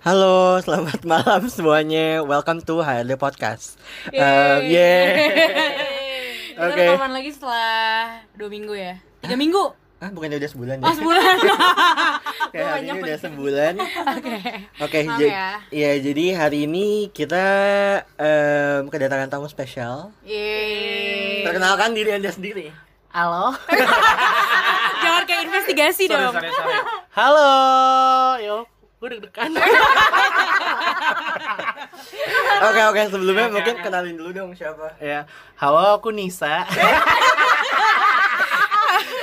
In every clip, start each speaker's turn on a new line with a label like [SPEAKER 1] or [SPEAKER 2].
[SPEAKER 1] Halo, selamat malam semuanya. Welcome to HRD Podcast. Um,
[SPEAKER 2] Yeay.
[SPEAKER 1] yeah.
[SPEAKER 2] Kita
[SPEAKER 1] Oke.
[SPEAKER 2] rekaman lagi setelah dua minggu ya Tiga minggu?
[SPEAKER 1] Ah, bukannya udah sebulan ya?
[SPEAKER 2] Oh sebulan
[SPEAKER 1] Kayak hari ini udah sebulan.
[SPEAKER 2] Oke
[SPEAKER 1] Oke,
[SPEAKER 2] ya.
[SPEAKER 1] ya jadi hari ini kita em, kedatangan tamu spesial.
[SPEAKER 2] Yeay
[SPEAKER 1] Perkenalkan diri Anda sendiri.
[SPEAKER 2] Halo Jangan kayak investigasi dong
[SPEAKER 3] sorry, sorry.
[SPEAKER 1] Halo, yo. Gue deg-degan. Oke, oke, sebelumnya mungkin kenalin dulu dong siapa.
[SPEAKER 3] Ya, halo aku Nisa.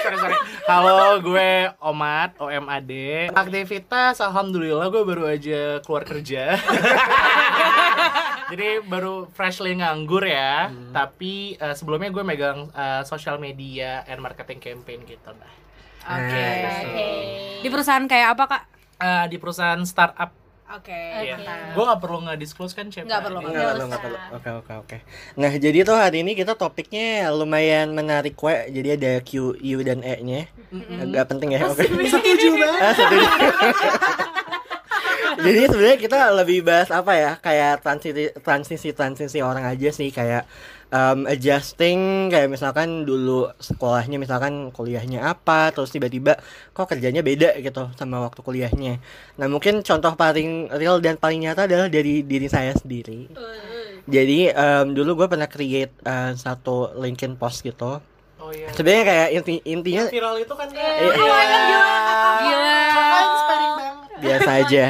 [SPEAKER 3] sorry, sorry. Halo, gue Omat, OMAD. Aktivitas, alhamdulillah gue baru aja keluar kerja. Jadi baru freshly nganggur ya. Tapi eh, sebelumnya gue megang eh, social media and marketing campaign gitu dah.
[SPEAKER 2] Oke
[SPEAKER 1] Nice.
[SPEAKER 2] Di perusahaan kayak apa kak?
[SPEAKER 3] Eh, di perusahaan startup.
[SPEAKER 2] Oke
[SPEAKER 3] Iya.
[SPEAKER 2] mantap.
[SPEAKER 3] Gue nggak perlu nge-disclose kan siapa.
[SPEAKER 2] Nggak perlu,
[SPEAKER 3] ini.
[SPEAKER 1] Enggak perlu, enggak perlu. Oke, oke, oke. Nah, jadi tuh hari ini kita topiknya lumayan menarik, we. Jadi ada Q, U dan E-nya. Agak penting ya. Oke.
[SPEAKER 3] Setuju banget.
[SPEAKER 1] Ah, setuju. Jadi sebenarnya kita lebih bahas apa ya? Kayak transisi transisi transisi orang aja sih kayak um, adjusting kayak misalkan dulu sekolahnya misalkan kuliahnya apa terus tiba-tiba kok kerjanya beda gitu sama waktu kuliahnya. Nah, mungkin contoh paling real dan paling nyata adalah dari diri saya sendiri. Jadi em, dulu gue pernah create eh, satu LinkedIn post gitu.
[SPEAKER 3] Oh iya.
[SPEAKER 1] Sebenarnya kayak inti intinya
[SPEAKER 3] Viral itu kan ya.
[SPEAKER 1] Eh, iya.
[SPEAKER 2] Gila
[SPEAKER 3] inspiring banget.
[SPEAKER 1] biasa aja.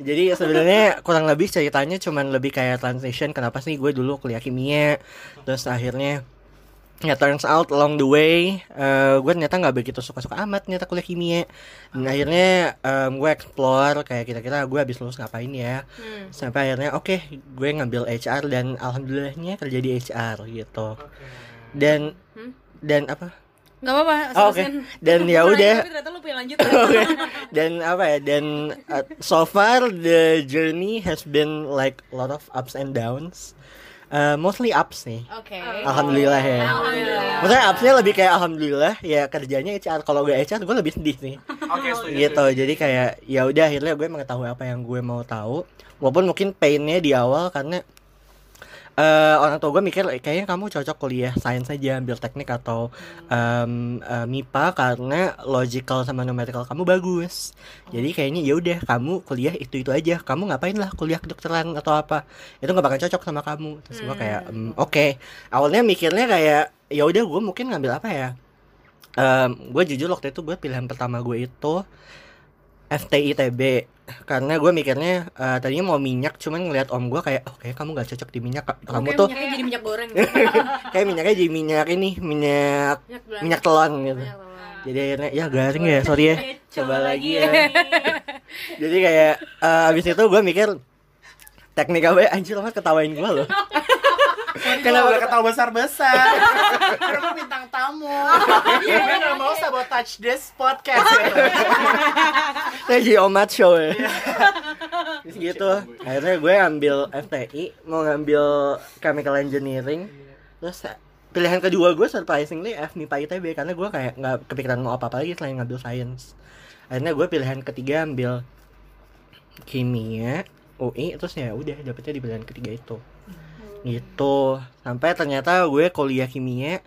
[SPEAKER 1] Jadi sebenarnya kurang lebih ceritanya cuman lebih kayak transition kenapa sih gue dulu kuliah kimia terus akhirnya ya turns out along the way eh, gue ternyata nggak begitu suka-suka amat ternyata kuliah kimia. Dan akhirnya em, gue explore kayak kira-kira gue habis lulus ngapain ya.
[SPEAKER 2] Hmm.
[SPEAKER 1] sampai akhirnya oke gue ngambil HR dan alhamdulillahnya kerja di HR gitu. Dan
[SPEAKER 2] Hmm?
[SPEAKER 1] dan apa
[SPEAKER 2] Gak apa-apa
[SPEAKER 1] Oh, oke.
[SPEAKER 2] terusin.
[SPEAKER 1] Dan ya udah.
[SPEAKER 2] Tapi ternyata lu pengen lanjut
[SPEAKER 1] Oke. dan apa ya dan uh, so far the journey has been like a lot of ups and downs Uh, mostly ups nih
[SPEAKER 2] Oke
[SPEAKER 1] Alhamdulillah ya
[SPEAKER 2] Alhamdulillah.
[SPEAKER 1] Maksudnya upsnya lebih kayak alhamdulillah ya kerjanya HR kalau gak HR gue lebih sedih nih
[SPEAKER 3] Oke, setuju.
[SPEAKER 1] gitu jadi kayak ya udah akhirnya gue mengetahui apa yang gue mau tahu walaupun mungkin painnya di awal karena eh orang tua gue mikir kayaknya kamu cocok kuliah sains saja ambil teknik atau em, eh, MIPA karena logical sama numerical kamu bagus. Jadi kayaknya ya udah kamu kuliah itu itu aja. Kamu ngapain lah kuliah kedokteran atau apa? Itu nggak bakal cocok sama kamu. Terus gue kayak "Hmm, oke. Awalnya mikirnya kayak ya udah gue mungkin ngambil apa ya? Em, gue jujur waktu itu buat pilihan pertama gue itu FTITB karena gue mikirnya eh, tadinya mau minyak cuman ngeliat om gue kayak oh kayak kamu gak cocok di minyak kamu
[SPEAKER 2] Oke,
[SPEAKER 1] tuh
[SPEAKER 2] minyaknya jadi minyak goreng.
[SPEAKER 1] Kayak minyaknya jadi minyak ini minyak
[SPEAKER 2] Minyak belanda.
[SPEAKER 1] minyak telon gitu.
[SPEAKER 2] Minyak telon.
[SPEAKER 1] jadi akhirnya ya garing ya sorry ya. Coba lagi ya.
[SPEAKER 2] Iya.
[SPEAKER 1] jadi kayak eh, abis itu gue mikir teknik apa ya? Anjir lo ketawain gue loh
[SPEAKER 3] Kenapa udah ketawa besar-besar? Kenapa bintang tamu? Gue gak mau sabotage this podcast.
[SPEAKER 1] Saya jadi omat show ya. Gitu Akhirnya gue ambil FTI Mau ngambil Chemical Engineering. Terus pilihan kedua gue surprisingly FMIPA ITB Karena gue kayak nggak kepikiran mau apa-apa lagi selain ngambil science. Akhirnya gue pilihan ketiga ambil Kimia UI Terus ya udah dapetnya di pilihan ketiga itu Gitu. Sampai ternyata gue kuliah kimia.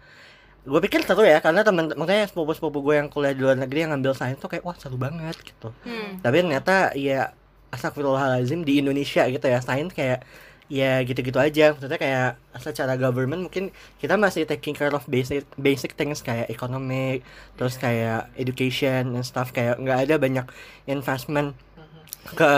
[SPEAKER 1] Gue pikir seru ya karena temen makanya sepupu sepupu gue yang kuliah di luar negeri yang ngambil sains tuh kayak wah seru banget gitu.
[SPEAKER 2] Hmm.
[SPEAKER 1] tapi ternyata ya astagfirullahalazim di Indonesia gitu ya sains kayak ya gitu-gitu aja. Maksudnya kayak secara government mungkin kita masih taking care of basic basic things kayak economic terus kayak education and stuff kayak nggak ada banyak investment ke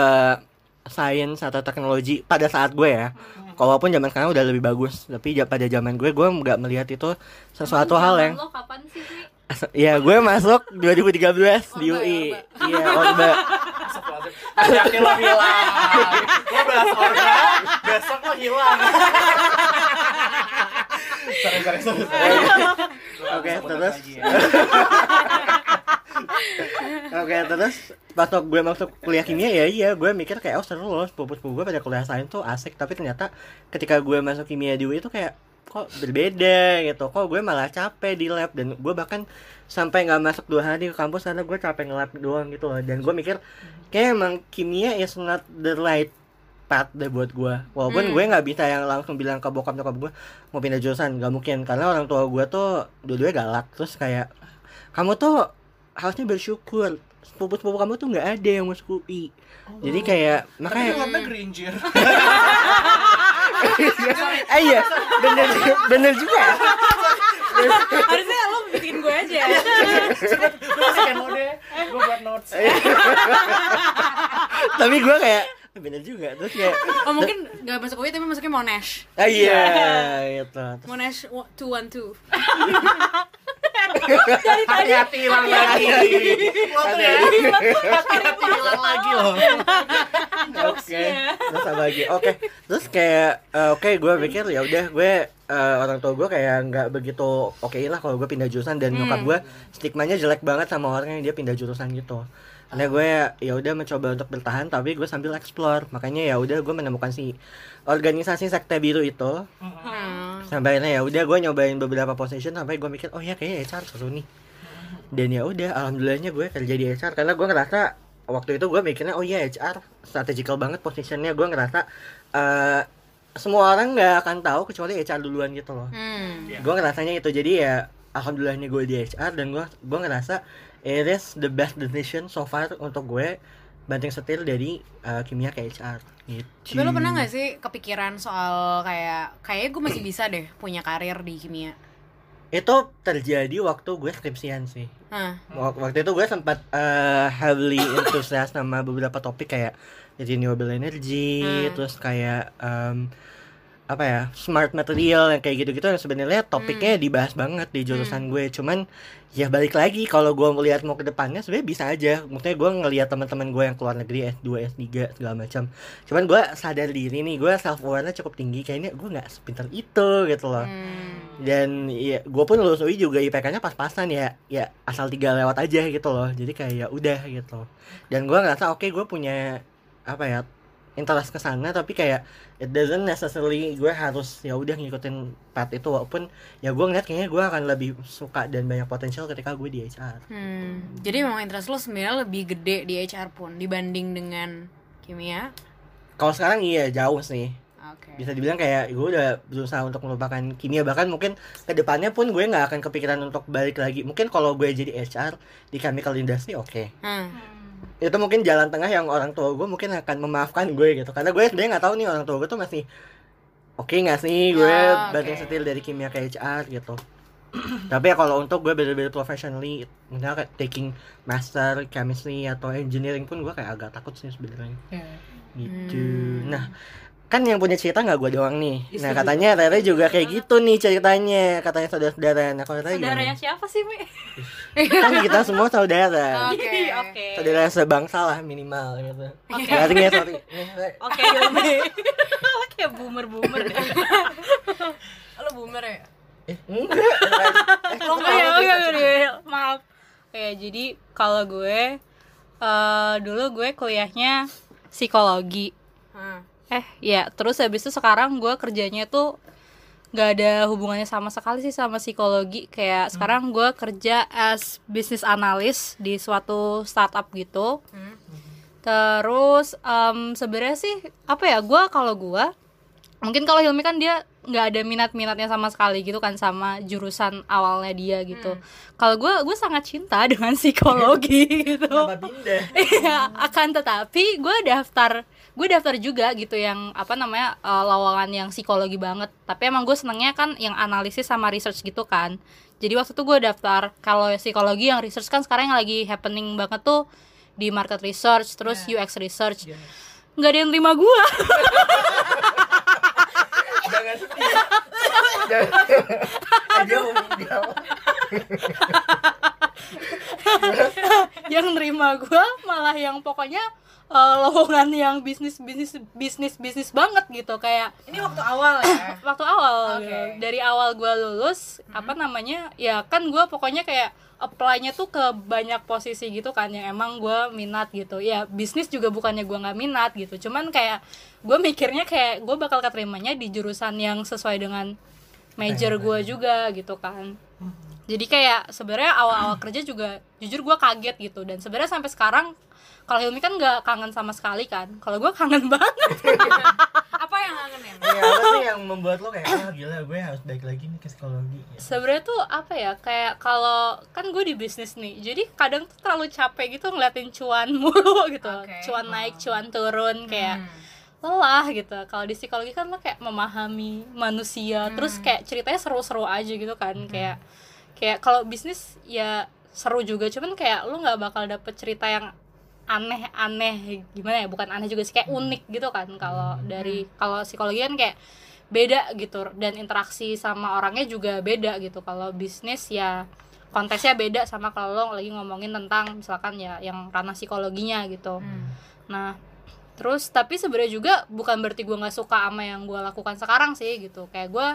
[SPEAKER 1] science atau teknologi pada saat gue ya walaupun zaman sekarang udah lebih bagus tapi pada zaman gue gue nggak melihat itu sesuatu hal yang
[SPEAKER 4] lo kapan sih sih?
[SPEAKER 1] As- ya gue masuk 2013 di
[SPEAKER 2] Orba ya,
[SPEAKER 1] UI
[SPEAKER 2] Orba.
[SPEAKER 1] iya orba
[SPEAKER 3] Hati-hati lo hilang. Lo bahas orga, besok lo hilang. sorry, sorry, sorry.
[SPEAKER 1] Oke, terus? Oke terus pas waktu gue masuk kuliah kimia ya iya gue mikir kayak oh seru loh sepupu sepupu gue pada kuliah sains tuh asik. Tapi ternyata ketika gue masuk kimia di UI itu kayak kok berbeda gitu. Kok gue malah capek di lab. Dan gue bahkan sampai nggak masuk dua hari ke kampus karena gue capek ngelab doang gitu loh. Dan gue mikir kayak emang kimia is not the right path deh buat gue. Walaupun
[SPEAKER 2] Hmm.
[SPEAKER 1] gue nggak bisa yang langsung bilang ke bokap nyokap gue mau pindah jurusan. Nggak mungkin. Karena orang tua gue tuh dua-duanya galak. Terus kayak kamu tuh harusnya bersyukur sepupu-sepupu kamu tuh nggak ada yang masuk UI jadi kayak
[SPEAKER 3] Tapi
[SPEAKER 1] makanya
[SPEAKER 3] lu negeri anjir.
[SPEAKER 1] eh iya bener bener juga ya.
[SPEAKER 2] Harusnya lo bikin gue aja.
[SPEAKER 3] Gue buat notes.
[SPEAKER 1] tapi gue kayak "Eh, bener juga terus kayak
[SPEAKER 2] Oh mungkin gak masuk UI tapi masuknya Monash.
[SPEAKER 1] ah iya gitu Terus-
[SPEAKER 2] Monash 212.
[SPEAKER 3] Hati-hati hilang lagi. Lo tuh ya. Hati-hati hilang lagi loh.
[SPEAKER 1] Oke, terus apa lagi? Oke, terus kayak eh, oke gue pikir ya udah gue eh, orang tua gue kayak nggak begitu oke lah kalau gue pindah jurusan dan nyokap gue stigmanya jelek banget sama orang yang dia pindah jurusan gitu. Karena gue ya udah mencoba untuk bertahan tapi gue sambil explore. Makanya ya udah gue menemukan si organisasi sekte biru itu
[SPEAKER 2] Hmm.
[SPEAKER 1] sampai akhirnya ya udah gue nyobain beberapa position sampai gue mikir oh ya kayaknya HR seru nih dan ya udah alhamdulillahnya gue kerja di HR karena gue ngerasa waktu itu gue mikirnya oh iya HR strategical banget positionnya gue ngerasa eh, semua orang nggak akan tahu kecuali HR duluan gitu loh
[SPEAKER 2] Hmm.
[SPEAKER 3] Iya.
[SPEAKER 1] gue ngerasanya itu jadi ya alhamdulillahnya gue di HR dan gue gue ngerasa it is the best decision so far untuk gue banting setir dari eh, kimia ke HR gitu
[SPEAKER 2] Tapi lo pernah gak sih kepikiran soal kayak Kayaknya gue masih bisa deh punya karir di kimia
[SPEAKER 1] itu terjadi waktu gue skripsian sih. Wak- waktu itu gue sempat eh, heavily enthusiast sama beberapa topik kayak renewable energy
[SPEAKER 2] Hmm.
[SPEAKER 1] terus kayak em, apa ya smart material yang kayak gitu-gitu yang sebenarnya topiknya dibahas banget di jurusan gue. Cuman ya balik lagi kalau gue melihat mau ke depannya sebenarnya bisa aja. Maksudnya gue ngelihat teman-teman gue yang keluar negeri S2 S3 segala macam. Cuman gue sadar diri nih gue self awareness cukup tinggi. Kayaknya gue nggak sepintar itu gitu loh.
[SPEAKER 2] Hmm.
[SPEAKER 1] dan ya gue pun lulus UI juga IPK-nya pas-pasan ya. Ya asal tiga lewat aja gitu loh. Jadi kayak ya udah gitu. Dan gue ngerasa oke gue punya apa ya interest ke sana tapi kayak it doesn't necessarily gue harus ya udah ngikutin path itu walaupun ya gue ngeliat kayaknya gue akan lebih suka dan banyak potensial ketika gue di HR
[SPEAKER 2] Hmm. Jadi memang interest lo sebenarnya lebih gede di HR pun dibanding dengan kimia.
[SPEAKER 1] kalau sekarang iya jauh sih
[SPEAKER 2] Oke.
[SPEAKER 1] bisa dibilang kayak gue udah berusaha untuk melupakan kimia bahkan mungkin ke depannya pun gue nggak akan kepikiran untuk balik lagi mungkin kalau gue jadi HR di chemical industry oke
[SPEAKER 2] Hmm.
[SPEAKER 1] Itu mungkin jalan tengah yang orang tua gue mungkin akan memaafkan gue gitu. Karena gue sebenarnya nggak tahu nih orang tua gue tuh masih oke nggak sih? Gue
[SPEAKER 2] Ya,
[SPEAKER 1] banting
[SPEAKER 2] oke.
[SPEAKER 1] setir dari kimia ke HR gitu. Tapi ya kalau untuk gue bener-bener professionally misalnya kayak taking master chemistry atau engineering pun gue kayak agak takut sih sebenarnya. Gitu.
[SPEAKER 2] Hmm.
[SPEAKER 1] nah kan yang punya cerita nggak gue doang nih
[SPEAKER 3] Iya,
[SPEAKER 1] nah katanya Rere juga kayak gitu nih ceritanya katanya saudara-saudara nah kalau Rere
[SPEAKER 4] Saudaranya
[SPEAKER 1] gimana?
[SPEAKER 4] siapa sih, Mi?
[SPEAKER 1] kan kita semua saudara
[SPEAKER 2] Oke.
[SPEAKER 4] Oke.
[SPEAKER 1] saudara sebangsa lah minimal gitu
[SPEAKER 4] Oke.
[SPEAKER 1] Garingnya sorry.
[SPEAKER 4] Oke, kayak boomer-boomer deh.
[SPEAKER 2] Lo boomer ya?
[SPEAKER 1] Eh, enggak. Eh,
[SPEAKER 4] iya, iya, iya, iya. Maaf. Oke, jadi kalau gue eh dulu gue kuliahnya psikologi.
[SPEAKER 2] Hah.
[SPEAKER 4] Eh, ya, terus habis itu sekarang gue kerjanya tuh nggak ada hubungannya sama sekali sih sama psikologi. Kayak sekarang gue kerja as business analyst di suatu startup gitu.
[SPEAKER 2] Hmm.
[SPEAKER 4] Terus em, sebenarnya sih apa ya? Gue kalau gue mungkin kalau Hilmi kan dia nggak ada minat-minatnya sama sekali gitu kan sama jurusan awalnya dia gitu. Kalau gue gue sangat cinta dengan psikologi gitu. Iya, akan tetapi gue daftar gue daftar juga gitu yang apa namanya eh, lowongan yang psikologi banget. Tapi emang gue senengnya kan yang analisis sama research gitu kan. Jadi waktu itu gue daftar kalau psikologi yang research kan sekarang yang lagi happening banget tuh di market research terus UX research. Nggak ada yang terima gue.
[SPEAKER 1] Jangan Dia
[SPEAKER 4] yang nerima gue malah yang pokoknya eh, lowongan yang bisnis bisnis bisnis bisnis banget gitu kayak
[SPEAKER 2] Ini waktu awal ya?
[SPEAKER 4] waktu awal
[SPEAKER 2] Oke.
[SPEAKER 4] gitu. dari awal gue lulus apa namanya ya kan gue pokoknya kayak apply-nya tuh ke banyak posisi gitu kan yang emang gue minat gitu ya bisnis juga bukannya gue nggak minat gitu cuman kayak gue mikirnya kayak gue bakal keterimanya di jurusan yang sesuai dengan major gue juga gitu kan jadi kayak sebenarnya awal-awal kerja juga jujur gue kaget gitu dan sebenarnya sampai sekarang kalau Hilmi kan nggak kangen sama sekali kan kalau gue kangen banget
[SPEAKER 2] Apa yang ngangenin?
[SPEAKER 1] Ya, apa sih yang membuat lo kayak ah gila gue harus balik lagi nih ke psikologi ya.
[SPEAKER 4] sebenarnya tuh apa ya kayak kalau kan gue di bisnis nih jadi kadang tuh terlalu capek gitu ngeliatin cuan mulu gitu
[SPEAKER 2] Oke.
[SPEAKER 4] cuan naik cuan turun kayak
[SPEAKER 2] Hmm.
[SPEAKER 4] lelah gitu kalau di psikologi kan lo kayak memahami manusia terus kayak ceritanya seru-seru aja gitu kan kayak kayak kalau bisnis ya seru juga cuman kayak lo nggak bakal dapet cerita yang aneh-aneh gimana ya bukan aneh juga sih kayak unik gitu kan kalau dari kalau psikologi kan kayak beda gitu dan interaksi sama orangnya juga beda gitu kalau bisnis ya konteksnya beda sama kalau lo lagi ngomongin tentang misalkan ya yang ranah psikologinya gitu
[SPEAKER 2] Hmm.
[SPEAKER 4] Nah, terus tapi sebenarnya juga bukan berarti gue nggak suka sama yang gue lakukan sekarang sih gitu. Kayak gue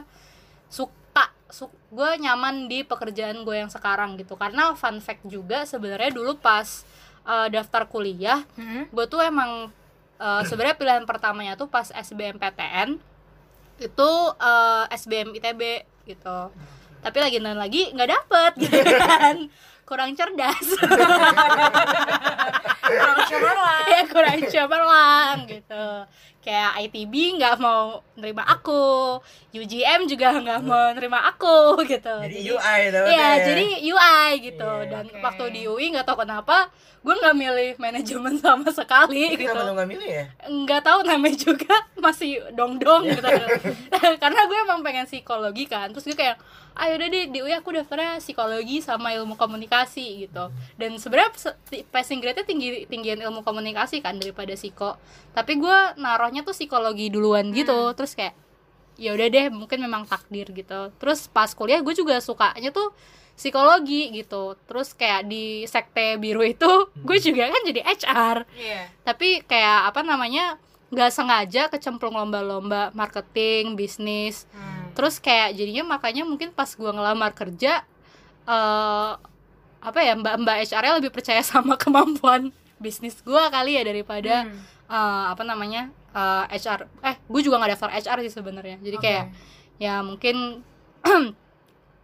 [SPEAKER 4] suka, su gue nyaman di pekerjaan gue yang sekarang gitu. Karena fun fact juga sebenarnya dulu pas eh, daftar kuliah,
[SPEAKER 2] Hmm.
[SPEAKER 4] gue tuh emang eh, sebenarnya pilihan pertamanya tuh pas SBMPTN itu eh, SBM ITB gitu. Tapi lagi dan lagi nggak dapet gitu kan. Kurang cerdas.
[SPEAKER 2] Kurang cemerlang.
[SPEAKER 4] ya kurang cemerlang gitu kayak ITB nggak mau nerima aku UGM juga nggak mau nerima aku gitu
[SPEAKER 1] Jadi UI tau
[SPEAKER 4] Iya, jadi UI gitu.
[SPEAKER 1] Iya,
[SPEAKER 4] Dan
[SPEAKER 2] oke.
[SPEAKER 4] waktu di UI nggak tahu kenapa, gue nggak milih manajemen sama sekali gitu.
[SPEAKER 1] Kenapa lo gak milih ya?
[SPEAKER 4] Nggak tahu namanya juga masih dong-dong gitu. Karena gue emang pengen psikologi kan. Terus gue kayak, ayo udah deh di UI aku daftarnya psikologi sama ilmu komunikasi gitu. Dan sebenarnya passing grade-nya tinggi tinggian ilmu komunikasi kan daripada psiko. Tapi gue naruhnya tuh psikologi duluan gitu. Terus kayak ya udah deh mungkin memang takdir gitu terus pas kuliah gue juga sukanya tuh psikologi gitu terus kayak di sekte biru itu gue juga kan jadi HR
[SPEAKER 2] Iya.
[SPEAKER 4] tapi kayak apa namanya nggak sengaja kecemplung lomba-lomba marketing bisnis
[SPEAKER 2] Hmm.
[SPEAKER 4] terus kayak jadinya makanya mungkin pas gue ngelamar kerja eh apa ya mbak mbak HR-nya lebih percaya sama kemampuan bisnis gue kali ya daripada
[SPEAKER 2] Hmm.
[SPEAKER 4] eh, apa namanya eh, HR eh gue juga nggak daftar HR sih sebenarnya jadi
[SPEAKER 2] Oke.
[SPEAKER 4] kayak ya mungkin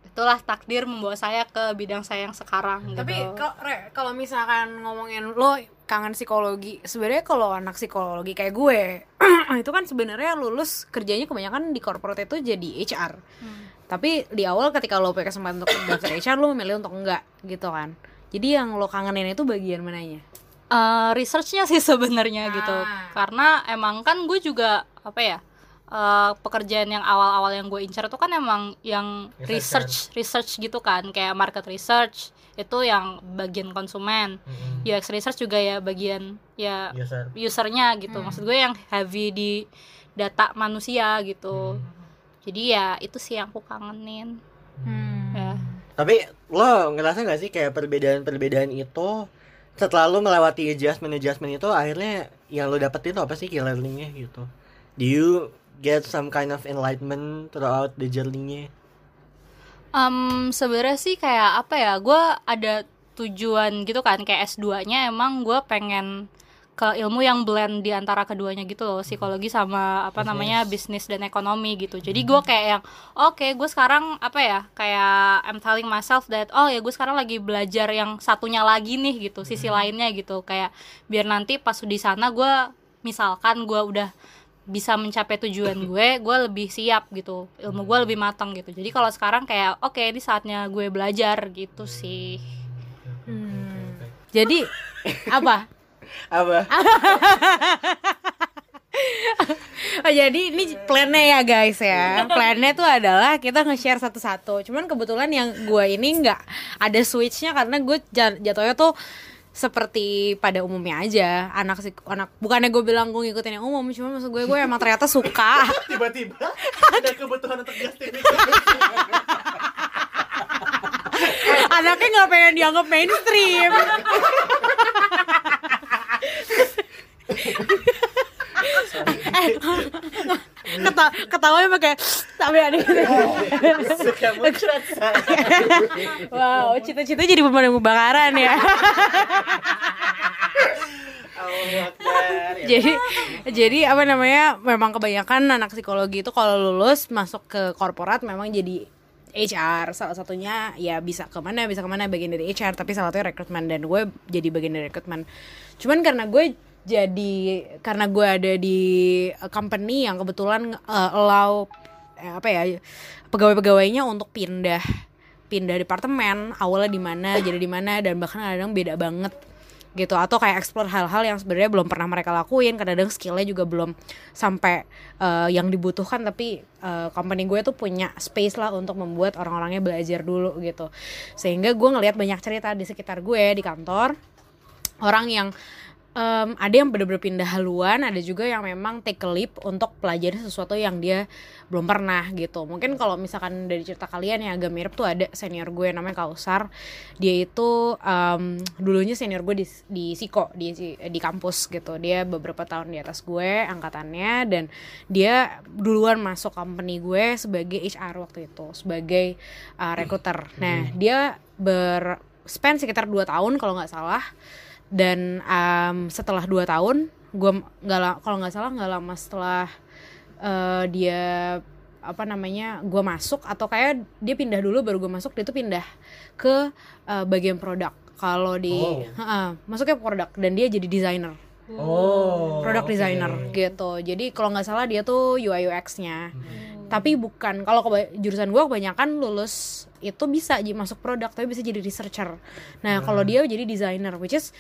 [SPEAKER 4] itulah takdir membawa saya ke bidang saya yang sekarang
[SPEAKER 2] Tapi
[SPEAKER 4] gitu.
[SPEAKER 2] kalau Re, kalau misalkan ngomongin lo kangen psikologi, sebenarnya kalau anak psikologi kayak gue, itu kan sebenarnya lulus kerjanya kebanyakan di corporate itu jadi HR.
[SPEAKER 4] Hmm.
[SPEAKER 2] Tapi di awal ketika lo punya kesempatan untuk daftar HR, lo memilih untuk enggak gitu kan. Jadi yang lo kangenin itu bagian mananya?
[SPEAKER 4] Eh, researchnya sih sebenarnya
[SPEAKER 2] Ah.
[SPEAKER 4] gitu karena emang kan gue juga apa ya eh, pekerjaan yang awal-awal yang gue incar itu kan emang yang research research gitu kan. Kayak market research itu yang bagian konsumen. UX research juga ya bagian ya
[SPEAKER 1] User.
[SPEAKER 4] usernya gitu. Maksud gue yang heavy di data manusia gitu. Jadi ya itu sih yang aku kangenin.
[SPEAKER 2] Hmm.
[SPEAKER 4] ya.
[SPEAKER 1] Tapi lo ngerasa gak sih kayak perbedaan-perbedaan itu setelah lo melewati adjustment-adjustment itu akhirnya yang lo dapetin itu apa sih key learningnya gitu? Do you get some kind of enlightenment throughout the journey-nya?
[SPEAKER 4] Um, sebenarnya sih kayak apa ya, gue ada tujuan gitu kan kayak S2-nya emang gue pengen ke ilmu yang blend di antara keduanya gitu loh psikologi sama apa
[SPEAKER 1] Bisnis.
[SPEAKER 4] namanya bisnis dan ekonomi gitu. Jadi gue kayak yang oke gue sekarang apa ya kayak I'm telling myself that oh ya gue sekarang lagi belajar yang satunya lagi nih gitu sisi lainnya gitu. Kayak biar nanti pas di sana gue misalkan gue udah bisa mencapai tujuan gue gue lebih siap gitu ilmu gue lebih matang gitu. Jadi kalau sekarang kayak oke ini saatnya gue belajar gitu sih.
[SPEAKER 2] Hmm. Jadi apa?
[SPEAKER 1] Apa?
[SPEAKER 2] Oh, jadi ini plannya ya guys ya. Plannya tuh adalah kita nge-share satu-satu. Cuman kebetulan yang gue ini nggak ada switchnya Karena gue ja- jatuhnya tuh seperti pada umumnya aja. Anak sih anak bukannya gue bilang gue ngikutin yang umum cuma maksud gue gue emang ternyata suka.
[SPEAKER 3] Tiba-tiba ada kebutuhan untuk justifikasi
[SPEAKER 2] anaknya nggak pengen dianggap mainstream eh keta ketawanya pakai sampai ada wow cita-cita jadi pemadam kebakaran ya.
[SPEAKER 3] Ya.
[SPEAKER 2] jadi jadi apa namanya memang kebanyakan anak psikologi itu kalau lulus masuk ke korporat memang jadi HR salah satunya ya bisa ke mana bisa ke mana bagian dari HR tapi salah satunya rekrutmen. Dan gue jadi bagian dari rekrutmen. Cuman karena gue jadi karena gue ada di uh, company yang kebetulan uh, allow eh, apa ya pegawai-pegawainya untuk pindah. Pindah departemen awalnya di mana jadi di mana dan bahkan kadang beda banget gitu. Atau kayak explore hal-hal yang sebenarnya belum pernah mereka lakuin. Kadang-kadang skillnya juga belum sampai uh, yang dibutuhkan. Tapi uh, company gue tuh punya space lah untuk membuat orang-orangnya belajar dulu gitu. Sehingga gue ngelihat banyak cerita di sekitar gue di kantor. Orang yang em, ada yang bener-bener pindah haluan, ada juga yang memang take a leap untuk pelajari sesuatu yang dia belum pernah gitu. Mungkin kalau misalkan dari cerita kalian yang agak mirip tuh ada senior gue namanya Kausar. Dia itu em, dulunya senior gue di di Siko di di kampus gitu. Dia beberapa tahun di atas gue angkatannya dan dia duluan masuk company gue sebagai HR waktu itu, sebagai uh, recruiter. Nah, dia ber spend sekitar 2 tahun kalau nggak salah dan um, setelah dua tahun gue nggak la- kalau nggak salah nggak lama setelah eh, dia apa namanya gue masuk atau kayak dia pindah dulu baru gue masuk dia tuh pindah ke eh, bagian produk kalau di
[SPEAKER 1] Oh.
[SPEAKER 2] Heeh, masuknya produk dan dia jadi desainer
[SPEAKER 1] Oh.
[SPEAKER 2] product
[SPEAKER 1] oke.
[SPEAKER 2] designer gitu jadi kalau nggak salah dia tuh UI UX nya tapi bukan kalau jurusan gue kebanyakan lulus itu bisa masuk produk tapi bisa jadi researcher nah kalau dia jadi designer which is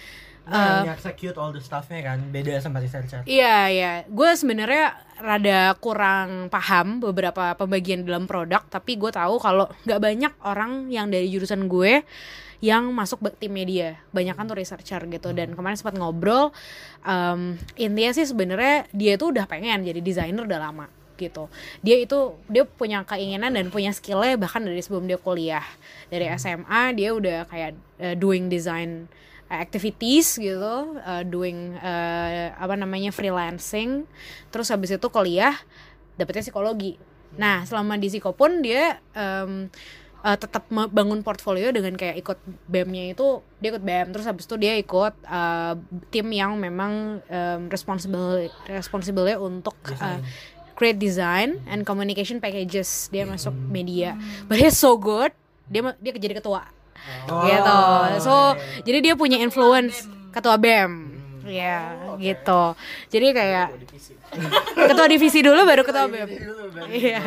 [SPEAKER 2] uh,
[SPEAKER 1] execute all the stuffnya kan beda sama researcher.
[SPEAKER 2] Iya, iya. Gue sebenarnya rada kurang paham beberapa pembagian dalam produk, tapi gue tahu kalau nggak banyak orang yang dari jurusan gue yang masuk be- tim media. Banyak kan tuh researcher gitu. Dan kemarin sempat ngobrol, em, intinya sih sebenarnya dia tuh udah pengen jadi desainer udah lama gitu. Dia itu dia punya keinginan dan punya skillnya bahkan dari sebelum dia kuliah. Dari SMA dia udah kayak eh, doing design uh, activities gitu, uh, doing uh, apa namanya freelancing, terus habis itu kuliah dapetnya psikologi. Nah selama di psiko pun dia um, uh, tetap bangun portfolio dengan kayak ikut BEM-nya itu dia ikut BEM terus habis itu dia ikut uh, tim yang memang um, responsible responsible untuk uh, create design and communication packages. Dia masuk media. But he's so good dia dia jadi ketua. Gitu. So jadi dia punya influence ketua bem. ya gitu. Jadi kayak ketua divisi dulu baru ketua bem iya.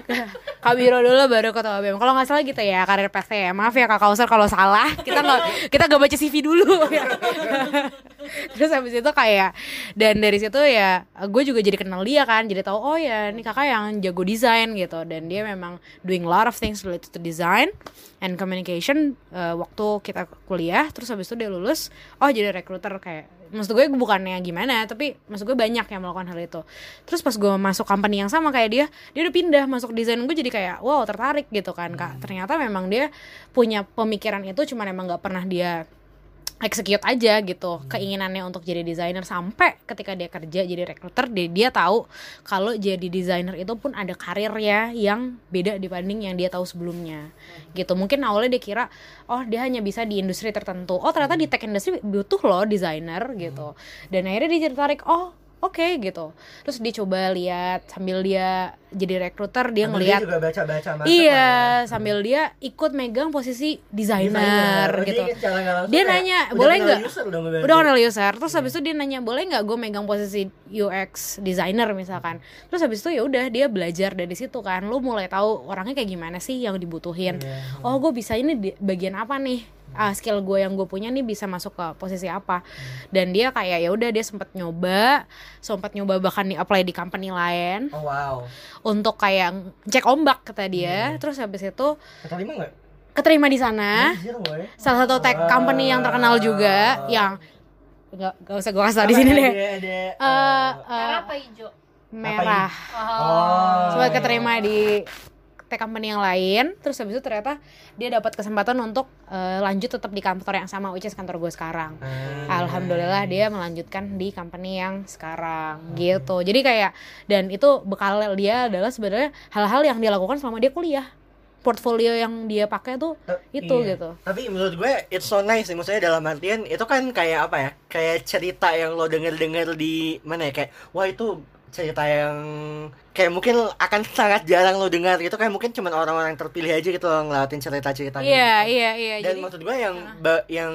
[SPEAKER 2] kak biro dulu baru ketua bem kalau nggak salah gitu ya karir PT ya. Maaf ya kak Kausar kalau salah. Kita nggak kita nggak baca CV dulu. Ya. terus habis itu kayak dan dari situ ya gue juga jadi kenal dia kan. Jadi tahu oh ya ini kakak yang jago desain gitu. Dan dia memang doing a lot of things related to design and communication uh, waktu kita kuliah. Terus habis itu dia lulus. Oh jadi recruiter kayak maksud gue bukannya gimana tapi maksud gue banyak yang melakukan hal itu. Terus pas gue masuk company yang sama kayak dia dia udah pindah masuk desain gue jadi kayak wow tertarik gitu kan kak. Ternyata memang dia punya pemikiran itu cuman emang nggak pernah dia execute aja gitu. Keinginannya untuk jadi desainer sampai ketika dia kerja jadi recruiter dia dia tahu kalau jadi desainer itu pun ada karir ya yang beda dibanding yang dia tahu sebelumnya. Gitu. Mungkin awalnya dia kira oh dia hanya bisa di industri tertentu. Oh ternyata di tech industry butuh loh desainer gitu. Dan akhirnya dia tertarik oh oke gitu terus dia coba lihat sambil dia jadi recruiter dia
[SPEAKER 1] Sambil
[SPEAKER 2] ngelihat
[SPEAKER 1] juga baca-baca masuk
[SPEAKER 2] Iya,
[SPEAKER 1] lah ya.
[SPEAKER 2] sambil dia ikut megang posisi desainer
[SPEAKER 1] Desainer.
[SPEAKER 2] Gitu. Dia nanya,
[SPEAKER 1] udah
[SPEAKER 2] boleh nggak? Udah kenal user. Terus habis itu dia nanya, boleh nggak gue megang posisi UX designer misalkan. Terus habis itu ya udah dia belajar dari situ kan. Lu mulai tahu orangnya kayak gimana sih yang dibutuhin.
[SPEAKER 1] Iya.
[SPEAKER 2] Oh, gue bisa ini di bagian apa nih? Ah, skill gue yang gue punya nih bisa masuk ke posisi apa. Dan dia kayak ya udah dia sempat nyoba sempat nyoba bahkan di apply di company lain.
[SPEAKER 1] Oh wow.
[SPEAKER 2] untuk kayak cek ombak kata dia. Terus habis itu
[SPEAKER 1] Keterima nggak?
[SPEAKER 2] keterima di sana.
[SPEAKER 1] Anjir,
[SPEAKER 2] salah satu tech company yang terkenal juga yang nggak nggak usah gue kasih tau di sini deh. Eh,
[SPEAKER 1] eh,
[SPEAKER 2] eh,
[SPEAKER 4] apa hijau?
[SPEAKER 2] merah.
[SPEAKER 1] Oh.
[SPEAKER 2] sempat keterima di tech company yang lain terus habis itu ternyata dia dapat kesempatan untuk eh, lanjut tetap di kantor yang sama which is kantor gue sekarang
[SPEAKER 1] Hmm.
[SPEAKER 2] Alhamdulillah dia melanjutkan di company yang sekarang gitu. Jadi kayak dan itu bekal dia adalah sebenarnya hal-hal yang dia lakukan selama dia kuliah portfolio yang dia pakai tuh itu
[SPEAKER 1] Iya.
[SPEAKER 2] gitu
[SPEAKER 1] Tapi menurut gue it's so nice sih maksudnya dalam artian itu kan kayak apa ya? Kayak cerita yang lo denger-denger di mana ya kayak wah itu cerita yang kayak mungkin akan sangat jarang lo dengar gitu kayak mungkin cuma orang-orang terpilih aja gitu lo ngelatin cerita-cerita
[SPEAKER 2] iya iya iya
[SPEAKER 1] Dan
[SPEAKER 2] jadi
[SPEAKER 1] maksud gue yang ba- yang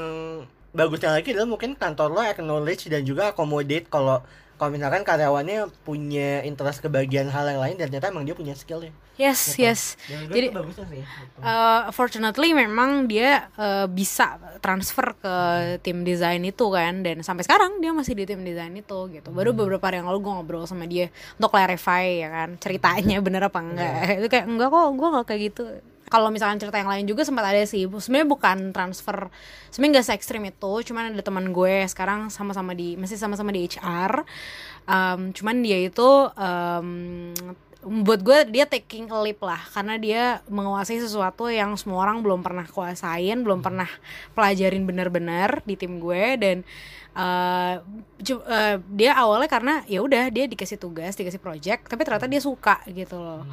[SPEAKER 1] bagusnya lagi adalah mungkin kantor lo acknowledge dan juga accommodate kalau kalau misalkan karyawannya punya interest ke bagian hal yang lain dan ternyata emang dia punya skill ya.
[SPEAKER 2] yes yes
[SPEAKER 1] Dan
[SPEAKER 2] jadi
[SPEAKER 1] sih. gitu.
[SPEAKER 2] Uh, fortunately memang dia uh, bisa transfer ke tim desain itu kan dan sampai sekarang dia masih di tim desain itu gitu baru beberapa hari yang lalu gue ngobrol sama dia untuk clarify ya kan ceritanya bener apa enggak itu kayak enggak kok gue nggak kayak gitu kalau misalkan cerita yang lain juga sempat ada sih. Sebenarnya bukan transfer sebenarnya nggak se ekstrim itu. Cuman ada teman gue sekarang sama-sama di masih sama-sama di HR Um, cuman dia itu um, buat gue dia taking a leap lah. Karena dia menguasai sesuatu yang semua orang belum pernah kuasain belum pernah pelajarin benar-benar di tim gue. Dan uh, uh, dia awalnya karena ya udah dia dikasih tugas dikasih project tapi ternyata dia suka gitu loh.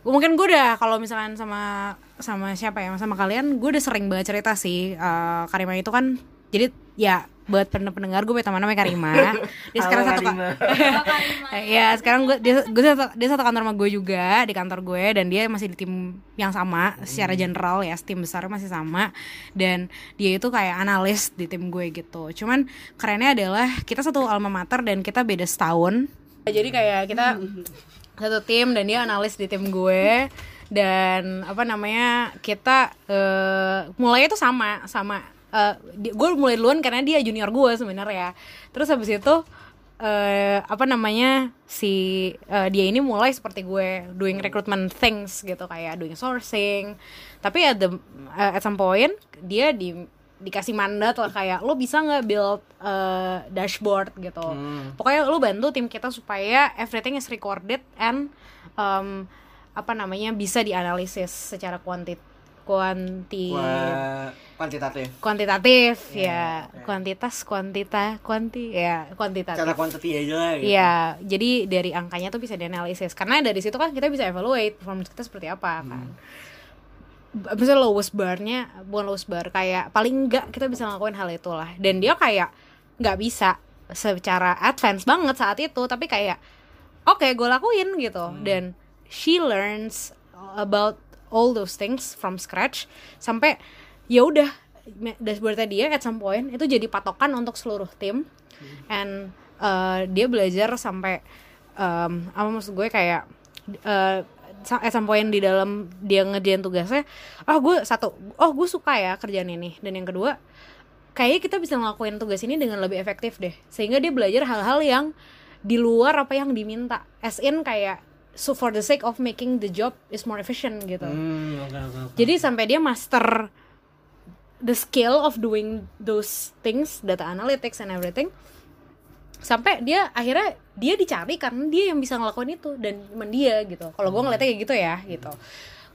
[SPEAKER 2] Gua- mungkin gue udah kalau misalkan sama sama siapa ya sama kalian gue udah sering banget cerita sih uh, Karima itu kan jadi ya buat pen- pendengar gue punya teman namanya Karima. Dia sekarang
[SPEAKER 1] Halo,
[SPEAKER 2] satu
[SPEAKER 1] Karima.
[SPEAKER 2] ya sekarang gue dia gue satu, dia satu kantor sama gue juga di kantor gue dan dia masih di tim yang sama secara general ya tim besar masih sama dan dia itu kayak analis di tim gue gitu. Cuman kerennya adalah kita satu alma mater dan kita beda setahun. Jadi kayak kita satu tim dan dia analis di tim gue dan apa namanya kita eh mulainya tuh sama sama gue mulai duluan karena dia junior gue sebenarnya. Terus habis itu eh apa namanya si eh, dia ini mulai seperti gue doing recruitment things gitu kayak doing sourcing. Tapi at the eh, at some point dia di dikasih mandat lah kayak lo bisa nggak build eh, dashboard? gitu. Pokoknya lo bantu tim kita supaya everything is recorded and um, apa namanya bisa dianalisis secara kuantit kuanti
[SPEAKER 1] Wah, kuantitatif.
[SPEAKER 2] kuantitatif
[SPEAKER 1] Ya,
[SPEAKER 2] ya
[SPEAKER 1] oke.
[SPEAKER 2] kuantitas kuantita kuanti ya kuantitatif
[SPEAKER 1] Cara quantity aja lah gitu.
[SPEAKER 2] Iya, jadi dari angkanya tuh bisa dianalisis karena dari situ kan kita bisa evaluate performance kita seperti apa kan. B- Misalnya lowest barnya bukan lowest bar kayak paling enggak kita bisa ngelakuin hal itu lah dan dia kayak nggak bisa secara advance banget saat itu tapi kayak oke gue lakuin gitu dan she learns about all those things from scratch sampai ya udah dashboardnya dia at some point itu jadi patokan untuk seluruh tim. And uh, dia belajar sampai um, apa maksud gue kayak uh, at some point di dalam dia ngerjain tugasnya oh gue satu oh gue suka ya kerjaan ini. Dan yang kedua kayaknya kita bisa ngelakuin tugas ini dengan lebih efektif deh. Sehingga dia belajar hal-hal yang di luar apa yang diminta. As in kayak so for the sake of making the job is more efficient gitu
[SPEAKER 1] Hmm, oke oke oke.
[SPEAKER 2] jadi sampai dia master the skill of doing those things, data analytics and everything. Sampai dia akhirnya dia dicari karena dia yang bisa ngelakuin itu dan cuman dia gitu. Kalau gue ngeliatnya kayak gitu ya gitu.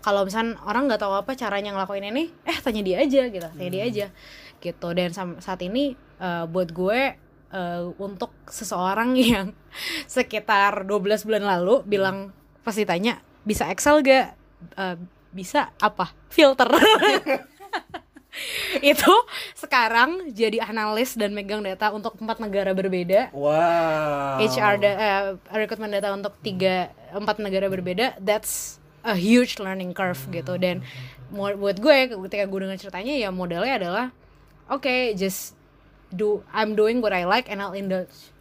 [SPEAKER 2] Kalau misalnya orang nggak tahu apa caranya ngelakuin ini, eh tanya dia aja gitu, tanya dia aja gitu. Dan saat ini eh, buat gue eh, untuk seseorang yang sekitar 12 bulan lalu bilang pasti tanya bisa Excel gak? Eh, bisa apa? Filter. itu sekarang jadi analis dan megang data untuk empat negara berbeda
[SPEAKER 1] Wow.
[SPEAKER 2] HR da eh, recruitment data untuk tiga empat negara berbeda that's a huge learning curve gitu dan mu- buat gue ketika gue dengar ceritanya ya modelnya adalah oke just do I'm doing what I like and I'll indulge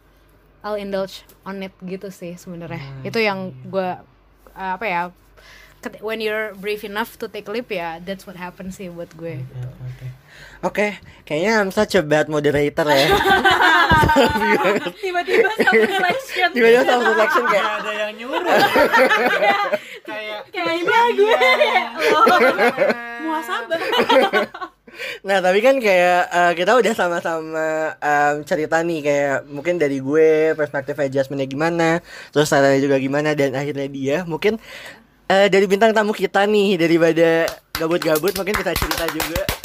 [SPEAKER 2] I'll indulge on it gitu sih sebenarnya. Itu yang gue eh, apa ya when you're brave enough to take leap ya that's what happens sih buat gue.
[SPEAKER 1] Oke, kayaknya I'm such a bad moderator ya.
[SPEAKER 4] tiba-tiba self reflection.
[SPEAKER 1] Tiba-tiba self reflection kayak
[SPEAKER 3] Gak ada yang nyuruh. Kayak
[SPEAKER 4] kayak ini gue.
[SPEAKER 2] muasabah
[SPEAKER 1] Nah tapi kan kayak eh, kita udah sama-sama em, cerita nih kayak mungkin dari gue perspektif adjustmentnya gimana, terus sarannya juga gimana dan akhirnya dia mungkin eh, dari bintang tamu kita nih daripada gabut-gabut mungkin bisa cerita juga.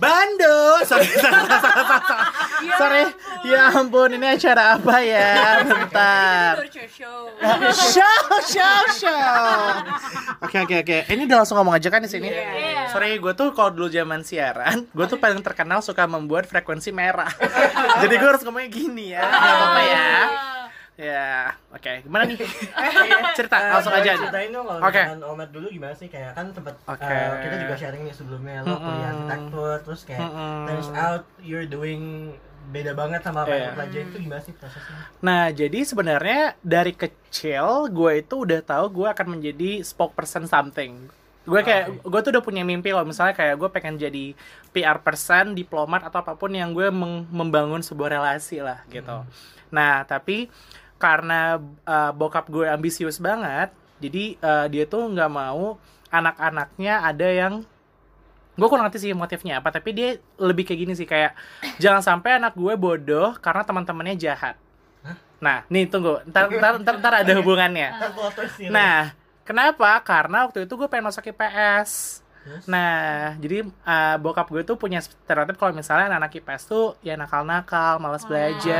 [SPEAKER 3] Bando Sorry, salah, salah, salah, salah. Sorry, ya ampun ini acara apa ya? Bentar. Show, show, show. Oke, oke, oke. Ini udah langsung ngomong aja kan di sini. Sorry, gue tuh kalau dulu zaman siaran, gue tuh paling terkenal suka membuat frekuensi merah. Jadi gue harus ngomongnya gini ya. Gak apa-apa ya. Ya, oke. Gimana nih? Cerita, langsung aja.
[SPEAKER 1] Ceritain dong kalau
[SPEAKER 3] Oke.
[SPEAKER 1] misalkan Omet dulu gimana sih kayak kan tempat
[SPEAKER 3] Oke.
[SPEAKER 1] eh, kita juga sharing nih sebelumnya lo kuliah
[SPEAKER 3] Mm-mm.
[SPEAKER 1] arsitektur terus kayak
[SPEAKER 3] Mm-mm.
[SPEAKER 1] turns out you're doing beda banget sama apa
[SPEAKER 3] Iya.
[SPEAKER 1] yang lo pelajari itu gimana sih prosesnya?
[SPEAKER 3] Nah, jadi sebenarnya dari kecil gue itu udah tahu gue akan menjadi spokesperson something. Gue kayak gue tuh udah punya mimpi loh misalnya kayak gue pengen jadi PR person, diplomat atau apa pun yang gue membangun sebuah relasi lah gitu. Nah, tapi karena uh, bokap gue ambisius banget, jadi uh, dia tuh nggak mau anak-anaknya ada yang gue kurang ngerti sih motifnya apa tapi dia lebih kayak gini sih kayak jangan sampai anak gue bodoh karena teman-temannya jahat. Nah nih tunggu ntar ntar ntar, ntar ada hubungannya. Nah kenapa? Karena waktu itu gue pengen masuk IPS Nah, jadi uh, bokap gue tuh punya stereotip kalau misalnya anak IPS tuh ya nakal-nakal, malas belajar.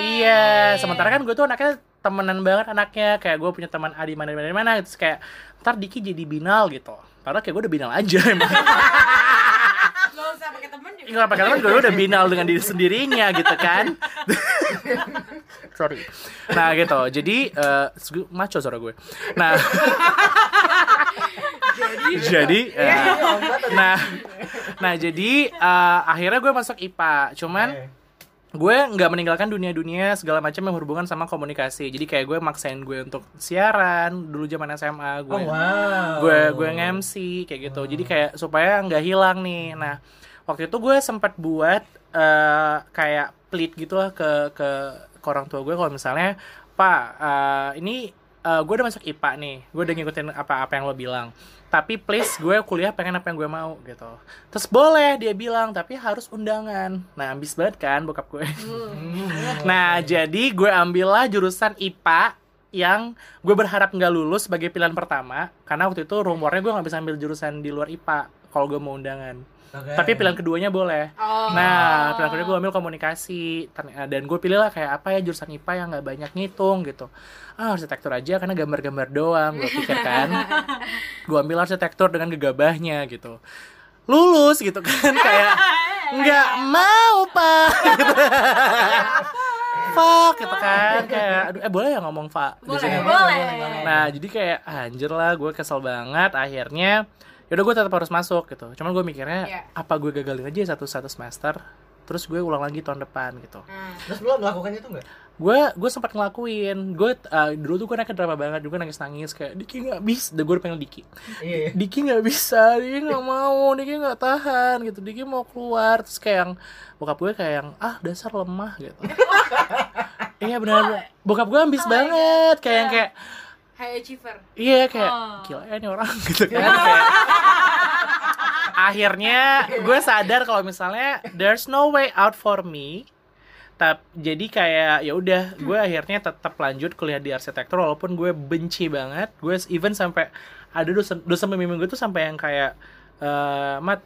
[SPEAKER 3] Iya, sementara kan gue tuh anaknya temenan banget anaknya. Kayak gue punya teman A di mana mana mana terus kayak ntar Diki jadi binal gitu. Padahal kayak gue udah binal aja emang
[SPEAKER 2] Gak usah pakai temen juga.
[SPEAKER 3] nggak pakai teman gue udah binal dengan diri sendirinya gitu kan. Sorry. Nah gitu. Jadi eh, maco suara gue. Nah. Jadi eh, nah nah jadi eh, akhirnya gue masuk IPA cuman. Gue nggak meninggalkan dunia-dunia segala macam yang berhubungan sama komunikasi. Jadi kayak gue maksain gue untuk siaran dulu zaman SMA gue
[SPEAKER 1] Oh wow.
[SPEAKER 3] gue gue nge-MC kayak gitu. Jadi kayak supaya nggak hilang nih. Nah waktu itu gue sempat buat eh, kayak plead gitu lah ke ke ke orang tua gue kalau misalnya pak eh, ini eh, gue udah masuk IPA nih. Gue udah ngikutin apa apa yang lo bilang tapi please gue kuliah pengen apa yang gue mau gitu. Terus boleh dia bilang tapi harus undangan. Nah ambis banget kan bokap gue. Nah jadi gue ambillah jurusan IPA yang gue berharap nggak lulus sebagai pilihan pertama karena waktu itu rumornya gue nggak bisa ambil jurusan di luar IPA kalau gue mau undangan
[SPEAKER 1] Oke.
[SPEAKER 3] tapi pilihan keduanya boleh
[SPEAKER 2] Oh.
[SPEAKER 3] nah pilihan kedua gue ambil komunikasi Terny- dan gue pilih lah kayak apa ya jurusan IPA yang nggak banyak ngitung gitu ah arsitektur aja karena gambar-gambar doang gue pikir kan gue ambil arsitektur dengan gegabahnya gitu lulus gitu kan kayak nggak mau pak gitu. fuck gitu kan kayak aduh, eh boleh ya ngomong pak di sini?
[SPEAKER 2] boleh.
[SPEAKER 3] Nah jadi kayak anjir lah gue kesel banget akhirnya yaudah gue tetap harus masuk gitu. Cuman gue mikirnya
[SPEAKER 2] Iya.
[SPEAKER 3] apa gue gagalin aja satu satu semester terus gue ulang lagi tahun depan gitu.
[SPEAKER 2] Nah,
[SPEAKER 1] Terus lo melakukan itu nggak?
[SPEAKER 3] gue gue sempat ngelakuin. Gue uh, dulu tuh gue naik drama banget juga nangis nangis kayak Diki nggak bisa gue udah pengen Diki.
[SPEAKER 1] Iya.
[SPEAKER 3] Diki nggak bisa Diki nggak mau Diki nggak tahan gitu. Diki mau keluar. Terus kayak yang bokap gue kayak yang ah dasar lemah gitu. Iya benar bokap gue ambis banget. Kayak yang kayak
[SPEAKER 2] high achiever.
[SPEAKER 3] Iya kayak
[SPEAKER 2] Oh.
[SPEAKER 3] gila ya nih orang gitu kan kayak akhirnya gue sadar kalau misalnya there's no way out for me Tap, jadi kayak ya udah gue akhirnya tetap lanjut kuliah di arsitektur walaupun gue benci banget gue even sampai ada dosen dosen pembimbing gue tuh sampai yang kayak eh mat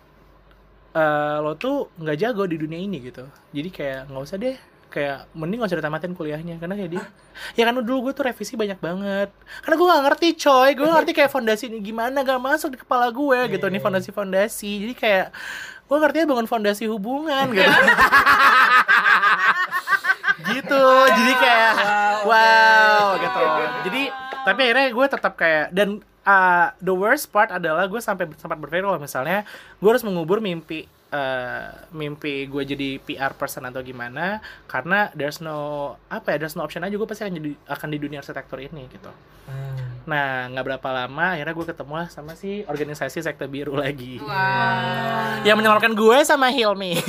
[SPEAKER 3] eh, lo tuh nggak jago di dunia ini gitu jadi kayak nggak usah deh kayak mending gak usah ditamatin kuliahnya karena kayak dia ya kan dulu gue tuh revisi banyak banget. Karena gue gak ngerti coy. Gue ngerti kayak fondasi ini gimana gak masuk di kepala gue gitu. Nih fondasi fondasi. Jadi kayak gue ngertinya bangun fondasi hubungan gitu. Gitu. Jadi kayak wow gitu. jadi tapi akhirnya gue tetap kayak dan uh, the worst part adalah gue sampai sempat berpikir kalau misalnya gue harus mengubur mimpi uh, mimpi gue jadi PR person atau gimana karena there's no apa ya there's no option aja gue pasti akan jadi akan di dunia arsitektur ini gitu
[SPEAKER 1] Hmm.
[SPEAKER 3] nah nggak berapa lama akhirnya gue ketemu lah sama si organisasi sekte biru lagi
[SPEAKER 2] Wow.
[SPEAKER 3] yang menyelamatkan gue sama Hilmi.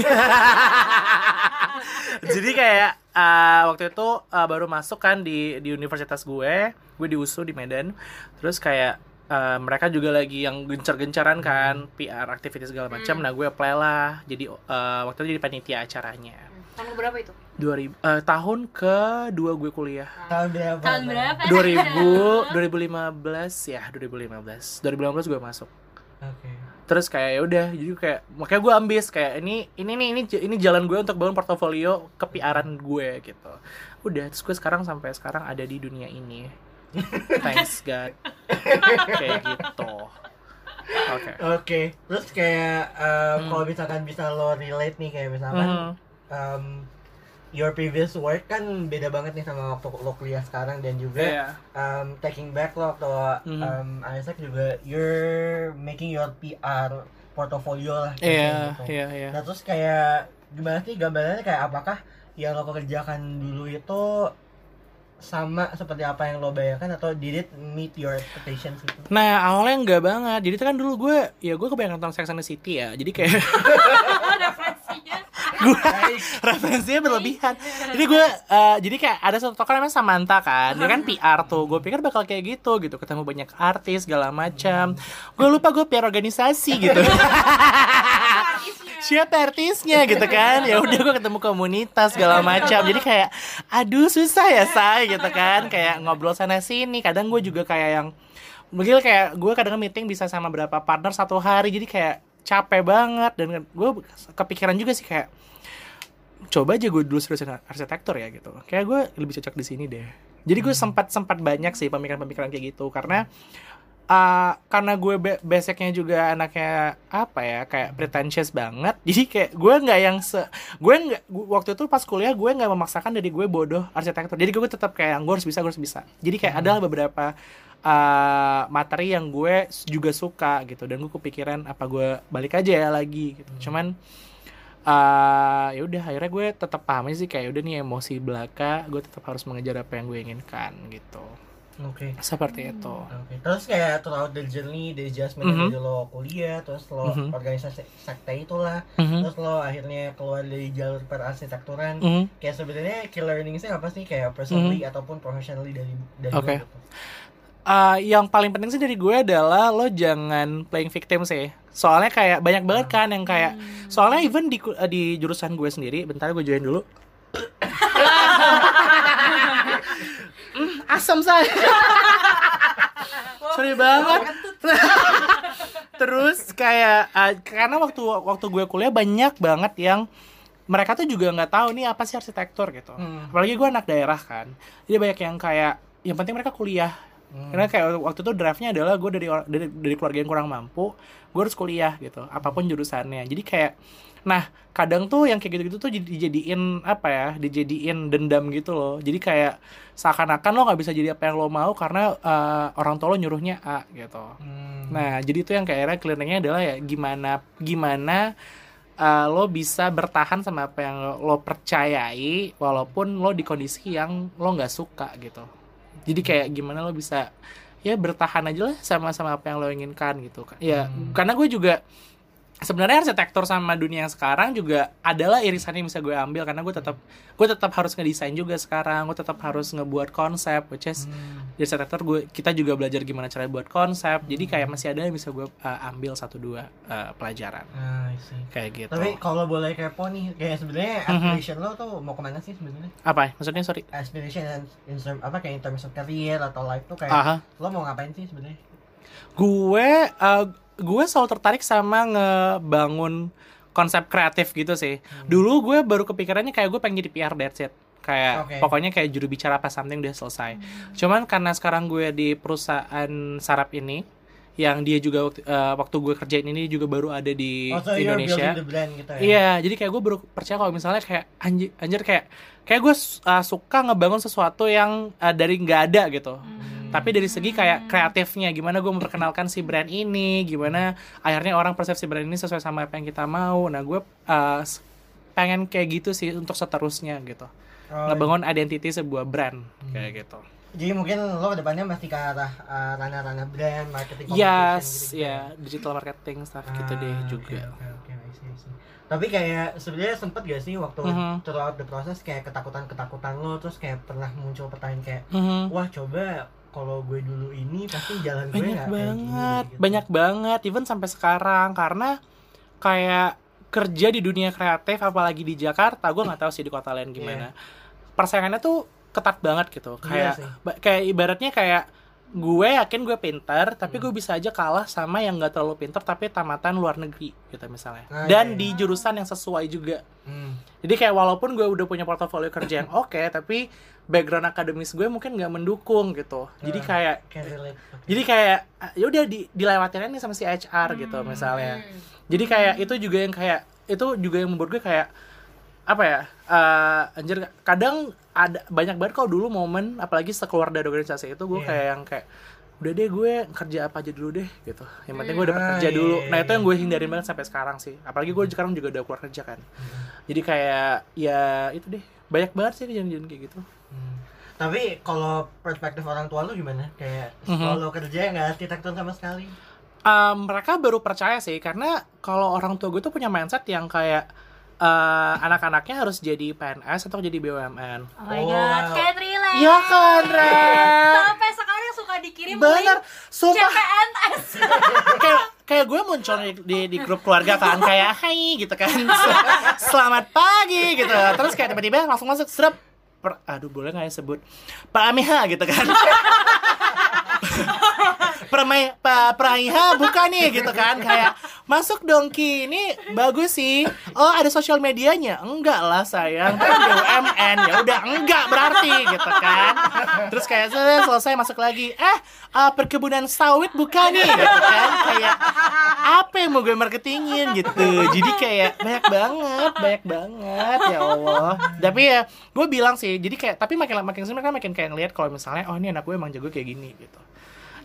[SPEAKER 3] Jadi kayak uh, waktu itu uh, baru masuk kan di di universitas gue, gue di USU di Medan. Terus kayak uh, mereka juga lagi yang gencar-gencaran kan PR aktivitas segala macam. Nah, gue apply lah. Jadi uh, waktu itu jadi panitia acaranya.
[SPEAKER 2] Tahun berapa itu?
[SPEAKER 3] 2000 uh, tahun kedua gue kuliah.
[SPEAKER 1] Tahun berapa?
[SPEAKER 4] Tahun berapa?
[SPEAKER 3] 2000 2015 ya, 2015. 2015 gue masuk.
[SPEAKER 1] Oke.
[SPEAKER 3] terus kayak ya udah jadi kayak makanya gue ambis kayak ini ini nih ini ini jalan gue untuk bangun portofolio kepiaran gue gitu udah terus gue sekarang sampai sekarang ada di dunia ini thanks God kayak gitu oke
[SPEAKER 1] Oke, terus kayak um,
[SPEAKER 3] Hmm.
[SPEAKER 1] kalau misalkan bisa lo relate nih kayak misalkan
[SPEAKER 3] Mhm.
[SPEAKER 1] um, your previous work kan beda banget nih sama waktu lo kuliah sekarang dan juga
[SPEAKER 3] Iya.
[SPEAKER 1] um, taking back lo waktu
[SPEAKER 3] Mhm.
[SPEAKER 1] um, Isaac juga you're making your PR portfolio lah
[SPEAKER 3] iya
[SPEAKER 1] gitu.
[SPEAKER 3] iya iya
[SPEAKER 1] Nah terus kayak gimana sih gambarannya kayak apakah yang lo kerjakan dulu itu sama seperti apa yang lo bayangkan atau did it meet your expectations gitu?
[SPEAKER 3] Nah awalnya enggak banget. Jadi itu kan dulu gue Ya gue kebanyakan nonton Sex and the City ya. Jadi kayak
[SPEAKER 4] referensinya.
[SPEAKER 3] Gue referensinya berlebihan. Jadi gue eh, jadi kayak ada satu tokoh namanya Samantha kan. Dia kan PR tuh. Gue pikir bakal kayak gitu gitu. Ketemu banyak artis segala macam. Gue lupa gue PR organisasi gitu siapa artisnya gitu kan? Ya udah gue ketemu komunitas segala macam. Jadi kayak aduh susah ya say gitu kan. Kayak ngobrol sana sini. Kadang gue juga kayak yang mungkin kayak gue kadang meeting bisa sama berapa partner satu hari. Jadi kayak capek banget. Dan gue kepikiran juga sih kayak coba aja gue dulu seriusin arsitektur ya gitu. Kayak gue lebih cocok di sini deh. Jadi gue sempat sempat banyak sih pemikiran-pemikiran kayak gitu. Karena uh, karena gue be- basicnya juga anaknya apa ya kayak pretentious banget. Jadi kayak gue nggak yang se gue nggak waktu itu pas kuliah gue nggak memaksakan dari gue bodoh arsitektur. Jadi gue tetap kayak gue harus bisa gue harus bisa. Jadi kayak ada beberapa uh, materi yang gue juga suka gitu. Dan gue kepikiran apa gue balik aja ya lagi gitu. Cuman uh, ya udah akhirnya gue tetap paham sih kayak udah nih emosi belaka gue tetap harus mengejar apa yang gue inginkan gitu
[SPEAKER 1] Oke.
[SPEAKER 3] seperti itu
[SPEAKER 1] Oke. Terus kayak throughout the journey, the adjustment
[SPEAKER 3] Mhm.
[SPEAKER 1] dari lo kuliah, terus lo
[SPEAKER 3] Mhm.
[SPEAKER 1] organisasi sekte itulah,
[SPEAKER 3] Mhm.
[SPEAKER 1] terus lo akhirnya keluar dari jalur perarsitekturan.
[SPEAKER 3] Mhm.
[SPEAKER 1] Kayak sebenarnya key learningsnya apa sih kayak personally ataupun professionally dari dari
[SPEAKER 3] Mhm. Oke.
[SPEAKER 1] lo gitu?
[SPEAKER 3] Uh, yang paling penting sih dari gue adalah lo jangan playing victim sih. Soalnya kayak banyak banget kan yang kayak soalnya even di uh, di jurusan gue sendiri, bentar gue join dulu. Asam saya. Sorry banget. Terus kayak uh, karena waktu waktu gue kuliah banyak banget yang mereka tuh juga nggak tahu nih apa sih arsitektur gitu.
[SPEAKER 1] Hmm.
[SPEAKER 3] Apalagi gue anak daerah kan. Jadi banyak yang kayak yang penting mereka kuliah
[SPEAKER 1] Hmm.
[SPEAKER 3] karena kayak waktu itu draftnya adalah gue dari, dari dari keluarga yang kurang mampu gue harus kuliah gitu apa pun jurusannya jadi kayak nah kadang tuh yang kayak gitu-gitu tuh jadi dijadiin apa ya dijadiin dendam gitu loh jadi kayak seakan-akan lo nggak bisa jadi apa yang lo mau karena eh, orang tua lo nyuruhnya A gitu
[SPEAKER 1] Hmm.
[SPEAKER 3] Nah, jadi itu yang kayak akhirnya adalah ya gimana gimana uh, lo bisa bertahan sama apa yang lo, lo percayai walaupun lo di kondisi yang lo nggak suka gitu. Jadi kayak gimana lo bisa ya bertahan aja lah sama sama apa yang lo inginkan gitu. Ya,
[SPEAKER 1] Hmm.
[SPEAKER 3] karena gue juga sebenarnya arsitektur sama dunia yang sekarang juga adalah irisan yang bisa gue ambil karena gue tetap gue tetap harus ngedesain juga sekarang gue tetap harus ngebuat konsep which is
[SPEAKER 1] Hmm.
[SPEAKER 3] di arsitektur gue kita juga belajar gimana cara buat konsep jadi kayak masih ada yang bisa gue uh, ambil satu dua uh, pelajaran
[SPEAKER 1] Ah,
[SPEAKER 3] kayak gitu
[SPEAKER 1] Tapi kalau boleh kepo nih, kayak sebenarnya
[SPEAKER 3] Mhm.
[SPEAKER 1] aspiration lo tuh mau ke mana sih sebenarnya?
[SPEAKER 3] apa maksudnya sorry
[SPEAKER 1] Aspiration in term, apa kayak in terms of career atau life tuh kayak
[SPEAKER 3] Aha.
[SPEAKER 1] lo mau ngapain sih sebenarnya?
[SPEAKER 3] gue uh, gue selalu tertarik sama ngebangun konsep kreatif gitu sih dulu gue baru kepikirannya kayak gue pengen jadi PR that's it kayak
[SPEAKER 1] Oke.
[SPEAKER 3] pokoknya kayak juru bicara apa something udah selesai cuman karena sekarang gue di perusahaan sarap ini yang dia juga waktu, uh, waktu gue kerjain ini juga baru ada di
[SPEAKER 1] Oh, so
[SPEAKER 3] Indonesia
[SPEAKER 1] gitu ya?
[SPEAKER 3] Iya, jadi kayak gue baru percaya kalau misalnya kayak anjir, anjir kayak kayak gue uh, suka ngebangun sesuatu yang uh, dari nggak ada gitu. Tapi dari segi kayak kreatifnya, gimana gue memperkenalkan si brand ini, gimana akhirnya orang persepsi brand ini sesuai sama apa yang kita mau. Nah, gue uh, pengen kayak gitu sih untuk seterusnya gitu.
[SPEAKER 1] Oh,
[SPEAKER 3] Ngebangun identity sebuah brand kayak gitu.
[SPEAKER 1] Jadi mungkin lo ke depannya masih ke arah uh, ranah-ranah brand, marketing,
[SPEAKER 3] Yes,
[SPEAKER 1] gitu
[SPEAKER 3] ya digital marketing stuff gitu deh
[SPEAKER 1] Ah,
[SPEAKER 3] juga.
[SPEAKER 1] Oke, oke, I see, I see. Tapi kayak sebenarnya sempet gak sih waktu
[SPEAKER 3] Mhm.
[SPEAKER 1] throughout the process kayak ketakutan-ketakutan lo terus kayak pernah muncul pertanyaan kayak
[SPEAKER 3] Mhm.
[SPEAKER 1] wah coba kalau gue dulu ini pasti jalan gue
[SPEAKER 3] banyak
[SPEAKER 1] kayak gini,
[SPEAKER 3] banget
[SPEAKER 1] gitu.
[SPEAKER 3] banyak banget even sampai sekarang. Karena kayak kerja di dunia kreatif apalagi di Jakarta gue nggak tahu sih di kota lain gimana. Persaingannya tuh ketat banget gitu.
[SPEAKER 1] Iya
[SPEAKER 3] kayak ba- kayak ibaratnya kayak gue yakin gue pintar tapi gue bisa aja kalah sama yang nggak terlalu pintar tapi tamatan luar negeri gitu misalnya
[SPEAKER 1] Ah,
[SPEAKER 3] dan
[SPEAKER 1] iya,
[SPEAKER 3] di jurusan yang sesuai juga
[SPEAKER 1] Hmm.
[SPEAKER 3] jadi kayak walaupun gue udah punya portofolio kerja yang oke tapi background akademis gue mungkin nggak mendukung gitu jadi
[SPEAKER 1] Ah.
[SPEAKER 3] kayak
[SPEAKER 1] relate.
[SPEAKER 3] jadi kayak ah, ya udah di, dilewatin aja sama si HR gitu misalnya jadi kayak itu juga yang kayak itu juga yang membuat gue kayak apa ya eh, anjir kadang ada banyak banget kalau dulu momen apalagi sekeluar dari organisasi itu gue
[SPEAKER 1] Iya.
[SPEAKER 3] kayak yang kayak udah deh gue kerja apa aja dulu deh gitu yang penting gue dapat
[SPEAKER 1] Ah,
[SPEAKER 3] kerja
[SPEAKER 1] iya,
[SPEAKER 3] dulu
[SPEAKER 1] iya,
[SPEAKER 3] nah itu
[SPEAKER 1] iya.
[SPEAKER 3] yang gue hindarin banget sampai sekarang sih apalagi gue sekarang juga udah keluar kerja kan jadi kayak ya itu deh banyak banget sih kejadian kayak gitu
[SPEAKER 1] Hmm. Tapi kalau perspektif orang tua lu gimana? Kayak
[SPEAKER 3] Mhm.
[SPEAKER 1] kalau kerja nggak arsitektur sama sekali.
[SPEAKER 3] Um, mereka baru percaya sih karena kalau orang tua gue tuh punya mindset yang kayak eh, anak-anaknya harus jadi PNS atau jadi BUMN.
[SPEAKER 4] Oh my
[SPEAKER 1] Oh.
[SPEAKER 4] god, can relate.
[SPEAKER 3] Iya kan, Ren?
[SPEAKER 4] Sampai sekarang suka dikirim
[SPEAKER 3] Bener, sumpah
[SPEAKER 4] CPNS.
[SPEAKER 3] kayak kayak gue muncul di, di, di grup keluarga kan kayak Hai gitu kan Selamat pagi gitu Terus kayak tiba-tiba langsung masuk Serap per, Aduh boleh gak ya sebut Pak Amiha gitu kan Permai Pak Praiha buka nih gitu kan. Kayak masuk dong Ki. Ini bagus sih. Oh ada sosial medianya? Enggak lah sayang. Kan BUMN ya udah enggak berarti gitu kan. Terus kayak selesai, selesai masuk lagi. Eh uh, perkebunan sawit buka nih gitu kan. Kayak apa yang mau gue marketingin? Gitu. Jadi kayak banyak banget banyak banget. Ya Allah. Tapi ya gue bilang sih jadi kayak tapi makin makin sini kan makin kayak ngeliat kalau misalnya oh ini anak gue emang jago kayak gini gitu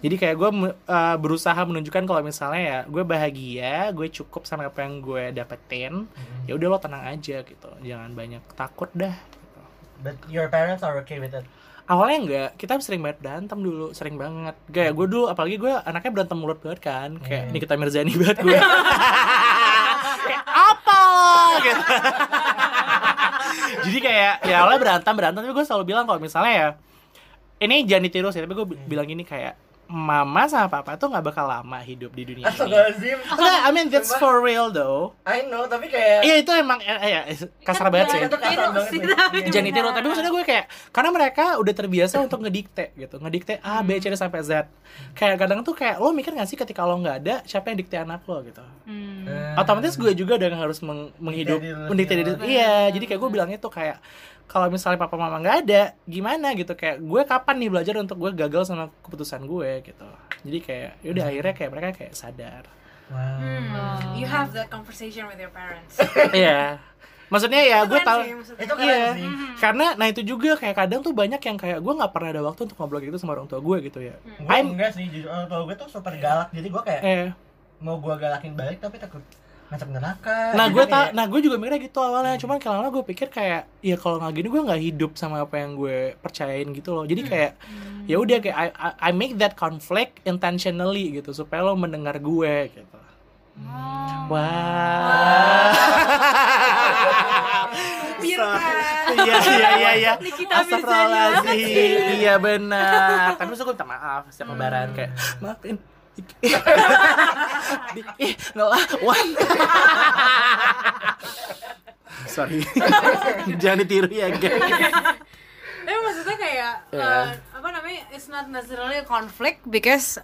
[SPEAKER 3] jadi kayak gue uh, berusaha menunjukkan kalau misalnya ya gue bahagia gue cukup sama apa yang gue dapetin ya udah lo tenang aja gitu. Jangan banyak takut dah gitu.
[SPEAKER 1] But your parents are okay with it.
[SPEAKER 3] awalnya enggak. Kita sering banget berantem dulu sering banget. Kayak gue dulu apalagi gue anaknya berantem mulut banget kan. Kayak
[SPEAKER 1] Hmm.
[SPEAKER 3] Nikita Mirzani banget gue kayak apa gitu. Jadi kayak ya awalnya berantem berantem. Tapi gue selalu bilang kalau misalnya ya ini jangan ditiru sih. Tapi gue bi- bilang gini kayak mama sama papa tuh nggak bakal lama hidup di dunia ini. Enggak, I mean that's for real though
[SPEAKER 1] I know, tapi kayak
[SPEAKER 3] Iya itu emang eh, eh, ya, kasar banget sih
[SPEAKER 1] itu kasar banget.
[SPEAKER 4] sih,
[SPEAKER 1] sih.
[SPEAKER 4] tapi
[SPEAKER 1] Iya.
[SPEAKER 3] jangan ditiru tapi maksudnya gue kayak karena mereka udah terbiasa untuk ngedikte gitu ngedikte A B C D sampai Z kayak kadang tuh kayak lo mikir gak sih ketika lo nggak ada siapa yang dikte anak lo gitu
[SPEAKER 4] Hmm.
[SPEAKER 1] Eh,
[SPEAKER 3] otomatis gue juga udah harus meng- menghidup mendikte diri iya jadi kayak gue bilangnya tuh kayak kalau misalnya papa mama nggak ada gimana gitu kayak gue kapan nih belajar untuk gue gagal sama keputusan gue gitu jadi kayak yaudah akhirnya kayak mereka kayak sadar
[SPEAKER 1] Wow.
[SPEAKER 2] Hmm. You have that conversation with your parents.
[SPEAKER 3] iya maksudnya ya gue
[SPEAKER 2] maksudnya.
[SPEAKER 1] Itu keren
[SPEAKER 3] Iya,
[SPEAKER 1] sih.
[SPEAKER 3] karena nah itu juga kayak kadang tuh banyak yang kayak gue nggak pernah ada waktu untuk ngobrol gitu sama orang tua gue gitu ya.
[SPEAKER 1] Gue
[SPEAKER 3] I'm
[SPEAKER 1] enggak sih, jujur orang tua gue tuh super galak. Jadi gue kayak
[SPEAKER 3] eh,
[SPEAKER 1] mau gue galakin balik tapi takut neraka.
[SPEAKER 3] nah
[SPEAKER 1] Jadi
[SPEAKER 3] gue
[SPEAKER 1] kayak-
[SPEAKER 3] tak, nah gue juga mikirnya gitu awalnya. Cuman kalau lama gue pikir kayak ya kalau nggak gini gue nggak hidup sama apa yang gue percayain gitu loh. Jadi kayak ya udah kayak I, I, I make that conflict intentionally gitu supaya lo mendengar gue gitu. Wah. Iya iya iya iya.
[SPEAKER 4] Nikita
[SPEAKER 3] Astagfirullahaladzim. Iya benar. Tapi gue minta maaf setiap lebaran kayak maafin. Ih, ngelawan. Sorry. Jangan ditiru ya, guys.
[SPEAKER 2] Tapi maksudnya kayak
[SPEAKER 3] Iya.
[SPEAKER 2] uh, apa namanya? It's not necessarily a conflict because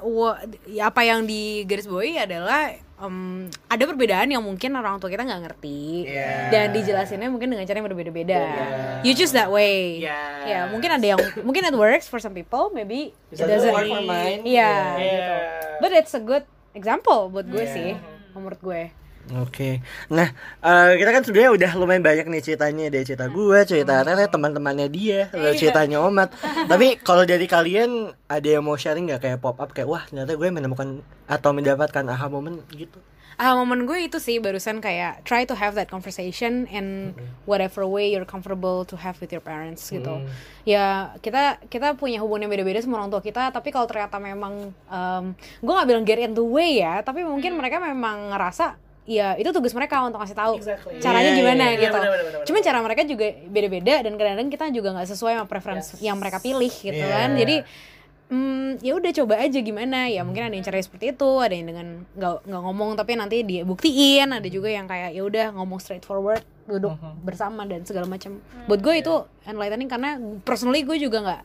[SPEAKER 2] apa yang digarisbawahi adalah um, ada perbedaan yang mungkin orang tua kita nggak ngerti
[SPEAKER 1] Iya.
[SPEAKER 2] dan dijelasinnya mungkin dengan cara yang berbeda-beda.
[SPEAKER 1] Iya.
[SPEAKER 2] You choose that way.
[SPEAKER 3] Yes.
[SPEAKER 2] Ya mungkin ada yang mungkin it works for some people, maybe it doesn't.
[SPEAKER 1] work for mine.
[SPEAKER 2] Iya.
[SPEAKER 3] Iya.
[SPEAKER 2] gitu. But it's a good example buat gue
[SPEAKER 1] Iya.
[SPEAKER 2] sih, menurut gue.
[SPEAKER 1] Oke, nah eh, kita kan sebenarnya udah lumayan banyak nih ceritanya dari cerita gue, cerita Rere, teman-temannya dia, lalu ceritanya Omat. Tapi kalau dari kalian ada yang mau sharing nggak kayak pop up kayak wah ternyata gue menemukan atau mendapatkan aha moment gitu?
[SPEAKER 2] Ah, momen gue itu sih barusan kayak try to have that conversation in whatever way you're comfortable to have with your parents gitu. Ya kita kita punya hubungan yang beda-beda sama orang tua kita, tapi kalau ternyata memang em, gue nggak bilang get in the way ya, tapi mungkin mereka memang ngerasa ya itu tugas mereka untuk kasih tahu
[SPEAKER 3] Exactly.
[SPEAKER 2] caranya
[SPEAKER 1] Iya,
[SPEAKER 2] gimana
[SPEAKER 1] iya, iya,
[SPEAKER 2] gitu.
[SPEAKER 3] benar, benar,
[SPEAKER 2] Cuman cara mereka juga beda-beda dan kadang-kadang kita juga nggak sesuai sama preference yang mereka pilih gitu
[SPEAKER 1] Iya.
[SPEAKER 2] kan. Jadi hmm, ya udah coba aja gimana? Ya mungkin ada yang caranya seperti itu ada yang dengan nggak nggak ngomong tapi nanti dia buktiin ada juga yang kayak ya udah ngomong straightforward duduk bersama dan segala macam buat gue itu enlightening karena personally gue juga nggak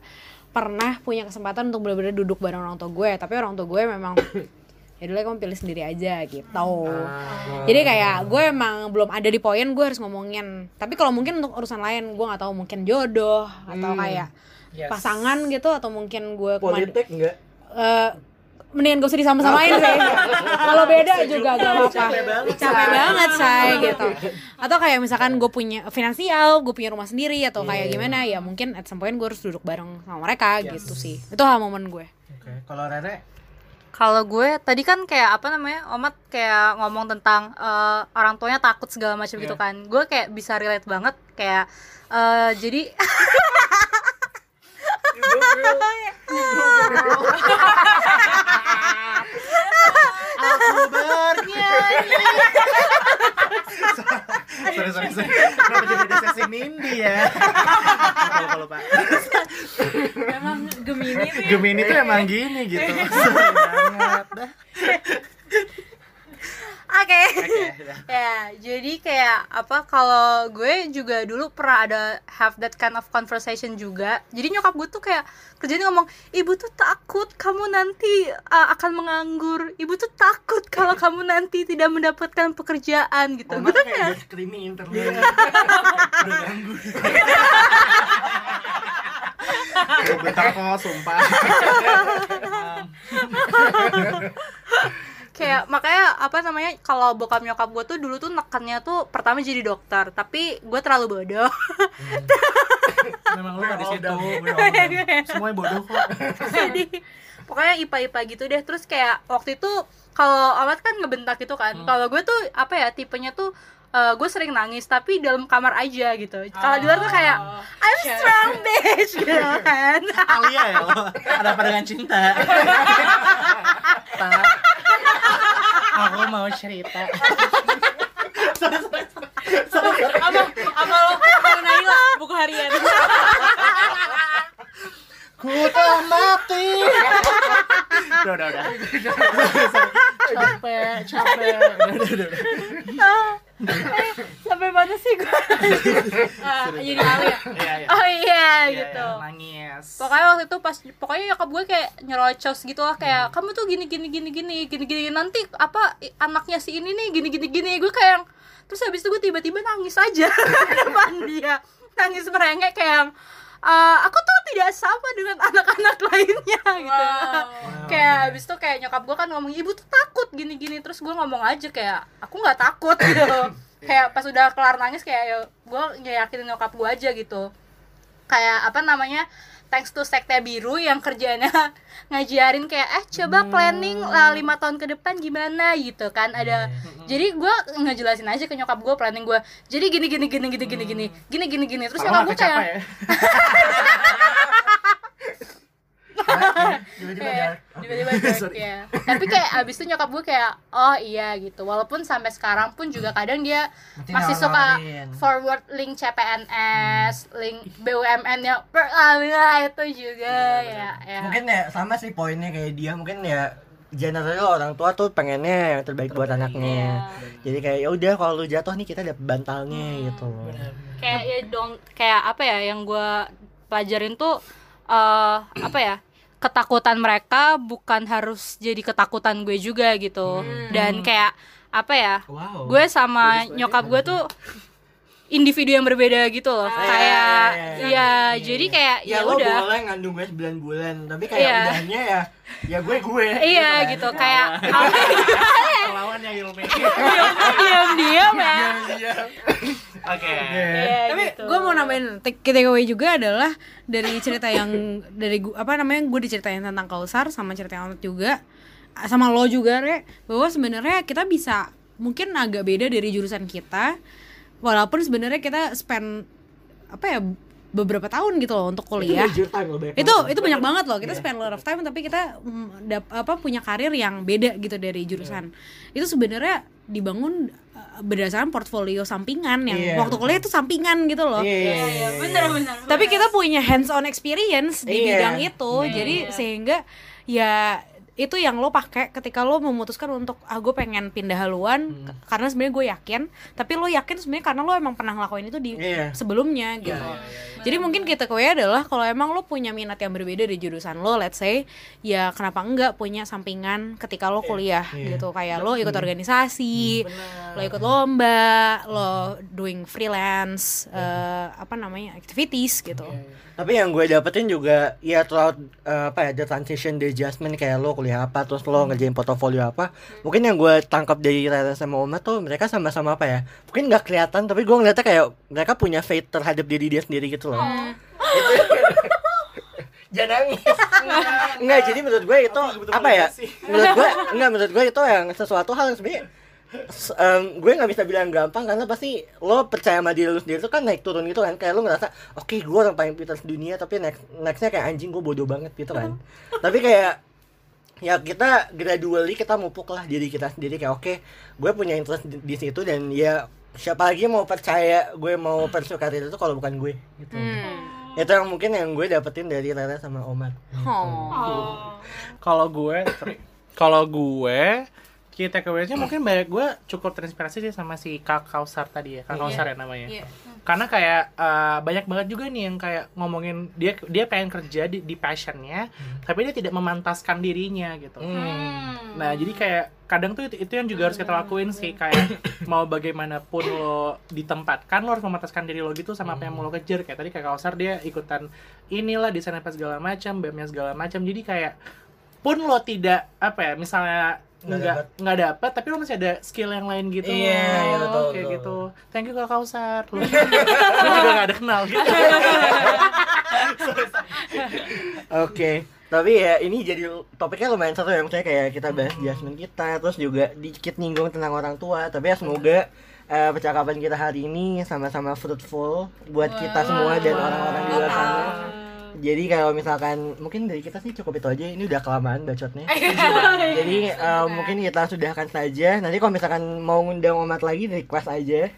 [SPEAKER 2] pernah punya kesempatan untuk benar-benar duduk bareng orang tua gue. Tapi orang tua gue memang ya dulu kamu pilih sendiri aja gitu. Jadi kayak gue emang belum ada di poin gue harus ngomongin. Tapi kalau mungkin untuk urusan lain gue nggak tahu mungkin jodoh atau kayak
[SPEAKER 3] Yes.
[SPEAKER 2] pasangan gitu atau mungkin gue
[SPEAKER 1] politik enggak
[SPEAKER 2] Eh, mendingan gak usah disama-samain sih. Kalau beda juga gak apa-apa.
[SPEAKER 1] Capek banget,
[SPEAKER 2] capek
[SPEAKER 1] Say.
[SPEAKER 2] banget say gitu. Atau kayak misalkan gue punya finansial gue punya rumah sendiri atau kayak gimana ya mungkin at some point gue harus duduk bareng sama mereka gitu sih. Itu hal momen gue.
[SPEAKER 1] Oke kalau Rere
[SPEAKER 4] Kalau gue tadi kan kayak apa namanya, Omat kayak ngomong tentang eh, orang tuanya takut segala macam gitu kan. Gue kayak bisa relate banget kayak eh, jadi
[SPEAKER 3] Aku bernyanyi. sorry, sorry, sorry. Kenapa jadi ada sesi Nindi ya? Lupa, lupa, lupa.
[SPEAKER 2] emang gemini tuh
[SPEAKER 3] Gemini tuh emang gini gitu. Sorry banget.
[SPEAKER 4] Oke.
[SPEAKER 3] Oke, dah.
[SPEAKER 4] ya, jadi kayak apa kalau gue juga dulu pernah ada have that kind of conversation juga. Jadi nyokap gue tuh kayak kerjanya ngomong, "Ibu tuh takut kamu nanti uh, akan menganggur. Ibu tuh takut kalau kamu nanti tidak mendapatkan pekerjaan gitu."
[SPEAKER 1] Oma
[SPEAKER 4] Gue tuh kayak
[SPEAKER 1] screaming internet
[SPEAKER 3] Gue sumpah.
[SPEAKER 4] Kayak makanya apa namanya kalau bokap nyokap gue tuh dulu tuh nekannya tuh pertama jadi dokter tapi gue terlalu bodoh
[SPEAKER 3] Memang lu gak di situ.
[SPEAKER 1] All down.
[SPEAKER 3] Semuanya bodoh kok.
[SPEAKER 4] jadi pokoknya ipa ipa gitu deh terus kayak waktu itu kalau amat kan ngebentak gitu kan kalau gue tuh apa ya tipenya tuh eh, gue sering nangis tapi dalam kamar aja gitu kalau di luar tuh kayak I'm strong bitch gitu kan
[SPEAKER 3] Alia ya lo. Ada apa dengan cinta? Tak. Aku mau cerita.
[SPEAKER 2] apa apa lo mau Naila buku harian
[SPEAKER 3] Ku telah mati. Udah, udah, udah. Capek, capek. Udah, udah, udah.
[SPEAKER 4] Sampai mana sih gue
[SPEAKER 2] Ah, jadi Alia
[SPEAKER 3] Iya, iya.
[SPEAKER 4] oh iya
[SPEAKER 3] Iya,
[SPEAKER 4] gitu.
[SPEAKER 3] iya, Nangis.
[SPEAKER 4] pokoknya waktu itu pas pokoknya nyokap gue kayak nyerocos gitu lah kayak kamu tuh gini gini gini gini gini gini nanti apa anaknya si ini nih gini gini gini. Gue kayak yang- terus habis itu gue tiba-tiba nangis aja depan dia. Nangis merengek kayak "Eh, aku tuh tidak sama dengan anak-anak lainnya gitu. Kayak habis itu kayak nyokap gue kan ngomong ibu tuh takut gini gini terus gue ngomong aja kayak aku nggak takut gitu. Kayak pas udah kelar nangis kayak ya gue yakinin nyokap gue aja gitu. Kayak apa namanya thanks to sekte biru yang kerjanya ngajarin kayak eh coba planning lah lima tahun ke depan gimana gitu kan ada jadi gue ngejelasin aja ke nyokap gue planning gue jadi gini gini gini gini gini gini gini gini gini. Terus nyokap
[SPEAKER 3] Kalau
[SPEAKER 4] gue
[SPEAKER 3] nggak
[SPEAKER 4] kayak
[SPEAKER 3] ya.
[SPEAKER 1] tiba-tiba
[SPEAKER 4] kayak
[SPEAKER 1] dark.
[SPEAKER 4] tiba-tiba dark, ya tapi kayak abis itu nyokap gue kayak oh iya gitu. Walaupun sampai sekarang pun juga kadang dia
[SPEAKER 1] Berarti
[SPEAKER 4] masih suka forward link CPNS link BUMN nya pertamina itu juga ya ya.
[SPEAKER 1] Mungkin ya sama sih poinnya kayak dia. Mungkin ya generally orang tua tuh pengennya yang terbaik buat anaknya. jadi kayak ya udah kalau lu jatuh nih kita dapet bantalnya gitu loh.
[SPEAKER 4] kayak ya dong kayak apa ya yang gue pelajarin tuh eh apa ya ketakutan mereka bukan harus jadi ketakutan gue juga gitu. Dan kayak apa ya
[SPEAKER 1] wow.
[SPEAKER 4] gue sama nyokap gue tuh individu yang berbeda gitu loh. Kayak
[SPEAKER 1] iya, iya,
[SPEAKER 4] ya jadi kayak
[SPEAKER 1] ya,
[SPEAKER 4] ya,
[SPEAKER 1] lo
[SPEAKER 4] udah.
[SPEAKER 1] boleh ngandung gue 9 bulan tapi kayak
[SPEAKER 4] Iya.
[SPEAKER 1] udahnya ya ya gue gue.
[SPEAKER 4] Iya
[SPEAKER 1] kan.
[SPEAKER 4] gitu. Kayak
[SPEAKER 3] Lawannya Yulmi.
[SPEAKER 4] diam diam ya
[SPEAKER 3] Oke.
[SPEAKER 4] Iya,
[SPEAKER 2] tapi
[SPEAKER 4] gitu.
[SPEAKER 2] gue mau nambahin take takeaway juga adalah dari cerita yang dari gua, apa namanya gue diceritain tentang Kausar sama cerita yang juga sama lo juga re bahwa sebenarnya kita bisa mungkin agak beda dari jurusan kita walaupun sebenarnya kita spend apa ya beberapa tahun gitu loh untuk
[SPEAKER 1] itu
[SPEAKER 2] kuliah.
[SPEAKER 1] major time lo banyak
[SPEAKER 2] itu
[SPEAKER 1] banget.
[SPEAKER 2] itu banyak banget loh. Kita spend a lot of time tapi kita mm, dap- apa punya karir yang beda gitu dari jurusan. Itu sebenarnya dibangun uh, berdasarkan portfolio sampingan yang
[SPEAKER 1] Iya.
[SPEAKER 2] waktu kuliah itu sampingan gitu loh.
[SPEAKER 1] Iya iya, iya,
[SPEAKER 4] bener bener
[SPEAKER 2] tapi kita punya hands on experience di
[SPEAKER 1] Iya.
[SPEAKER 2] bidang itu jadi sehingga ya itu yang lo pakai ketika lo memutuskan untuk ah gue pengen pindah haluan k- karena sebenarnya gue yakin tapi lo yakin sebenarnya karena lo emang pernah ngelakuin itu di
[SPEAKER 1] Iya.
[SPEAKER 2] sebelumnya gitu Jadi mungkin kita takeaway adalah kalau emang lo punya minat yang berbeda di jurusan lo, let's say, ya kenapa enggak punya sampingan ketika lo kuliah
[SPEAKER 1] Iya.
[SPEAKER 2] gitu. Kayak lo ikut organisasi, lo ikut lomba, lo doing freelance, eh, apa namanya activities gitu.
[SPEAKER 1] Tapi yang gue dapetin juga ya throughout uh, apa ya the transition the adjustment kayak lo kuliah apa terus lo ngerjain portofolio apa. Mungkin yang gue tangkap dari Rara sama Oma tuh mereka sama-sama apa ya? Mungkin nggak kelihatan tapi gue ngeliatnya kayak mereka punya faith terhadap diri dia sendiri gitu loh. Itu- Jangan nangis. Enggak, jadi menurut gue itu apa ya? Menurut gue enggak menurut gue itu yang sesuatu hal yang sebenarnya em, gue nggak bisa bilang gampang karena pasti lo percaya sama diri lo sendiri itu kan naik turun gitu kan. Kayak lo ngerasa oke gue orang paling pintar dunia tapi next nextnya kayak anjing gue bodoh banget gitu kan. Tapi kayak ya kita gradually kita mupuk lah diri kita sendiri kayak oke gue punya interest di, di situ dan ya siapa lagi mau percaya gue mau pursue karir itu kalau bukan gue gitu.
[SPEAKER 2] Hmm.
[SPEAKER 1] itu yang mungkin yang gue dapetin dari Rara sama Omar.
[SPEAKER 2] Oh.
[SPEAKER 3] Kalau gue, kalau gue key takeaway-nya mungkin banyak gue cukup terinspirasi sih sama si Kak Kausar tadi ya, Kak Kausar ya namanya.
[SPEAKER 2] Iya.
[SPEAKER 3] Karena kayak eh, banyak banget juga nih yang kayak ngomongin dia dia pengen kerja di, di passionnya, tapi dia tidak memantaskan dirinya gitu.
[SPEAKER 1] Hmm.
[SPEAKER 3] Nah, jadi kayak kadang tuh itu, itu yang juga harus kita lakuin sih kayak mau bagaimanapun lo ditempatkan lo harus memantaskan diri lo gitu sama apa yang mau lo kejar kayak tadi kayak Kausar dia ikutan inilah desain apa segala macam, BEM-nya segala macam. Jadi kayak pun lo tidak apa ya misalnya
[SPEAKER 1] Nggak
[SPEAKER 3] nggak dapat tapi lo masih ada skill yang lain gitu.
[SPEAKER 1] Iya, iya, betul,
[SPEAKER 3] kayak
[SPEAKER 1] betul.
[SPEAKER 3] gitu. Thank you kak Kausar. Lo juga nggak ada kenal. Gitu
[SPEAKER 1] Oke, tapi ya ini jadi topiknya lumayan seru ya. Maksudnya kayak kita bahas adjustment kita Terus juga dikit nyinggung tentang orang tua. Tapi ya semoga eh, percakapan kita hari ini sama-sama fruitful Buat kita semua dan orang-orang di luar sana jadi kalau misalkan mungkin dari kita sih cukup itu aja ini udah kelamaan bacotnya. Jadi eh, mungkin kita sudahkan saja. Nanti kalau misalkan mau ngundang omat lagi request aja.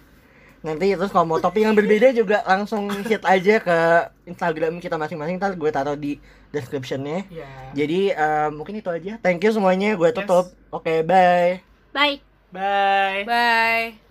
[SPEAKER 1] Nanti terus kalau mau topik yang berbeda juga langsung hit aja ke Instagram kita masing-masing. Ntar gue taruh di descriptionnya.
[SPEAKER 3] Ya
[SPEAKER 1] jadi eh, mungkin itu aja. Thank you semuanya gue tutup. Oke bye.
[SPEAKER 4] Bye.
[SPEAKER 3] bye.
[SPEAKER 2] Bye.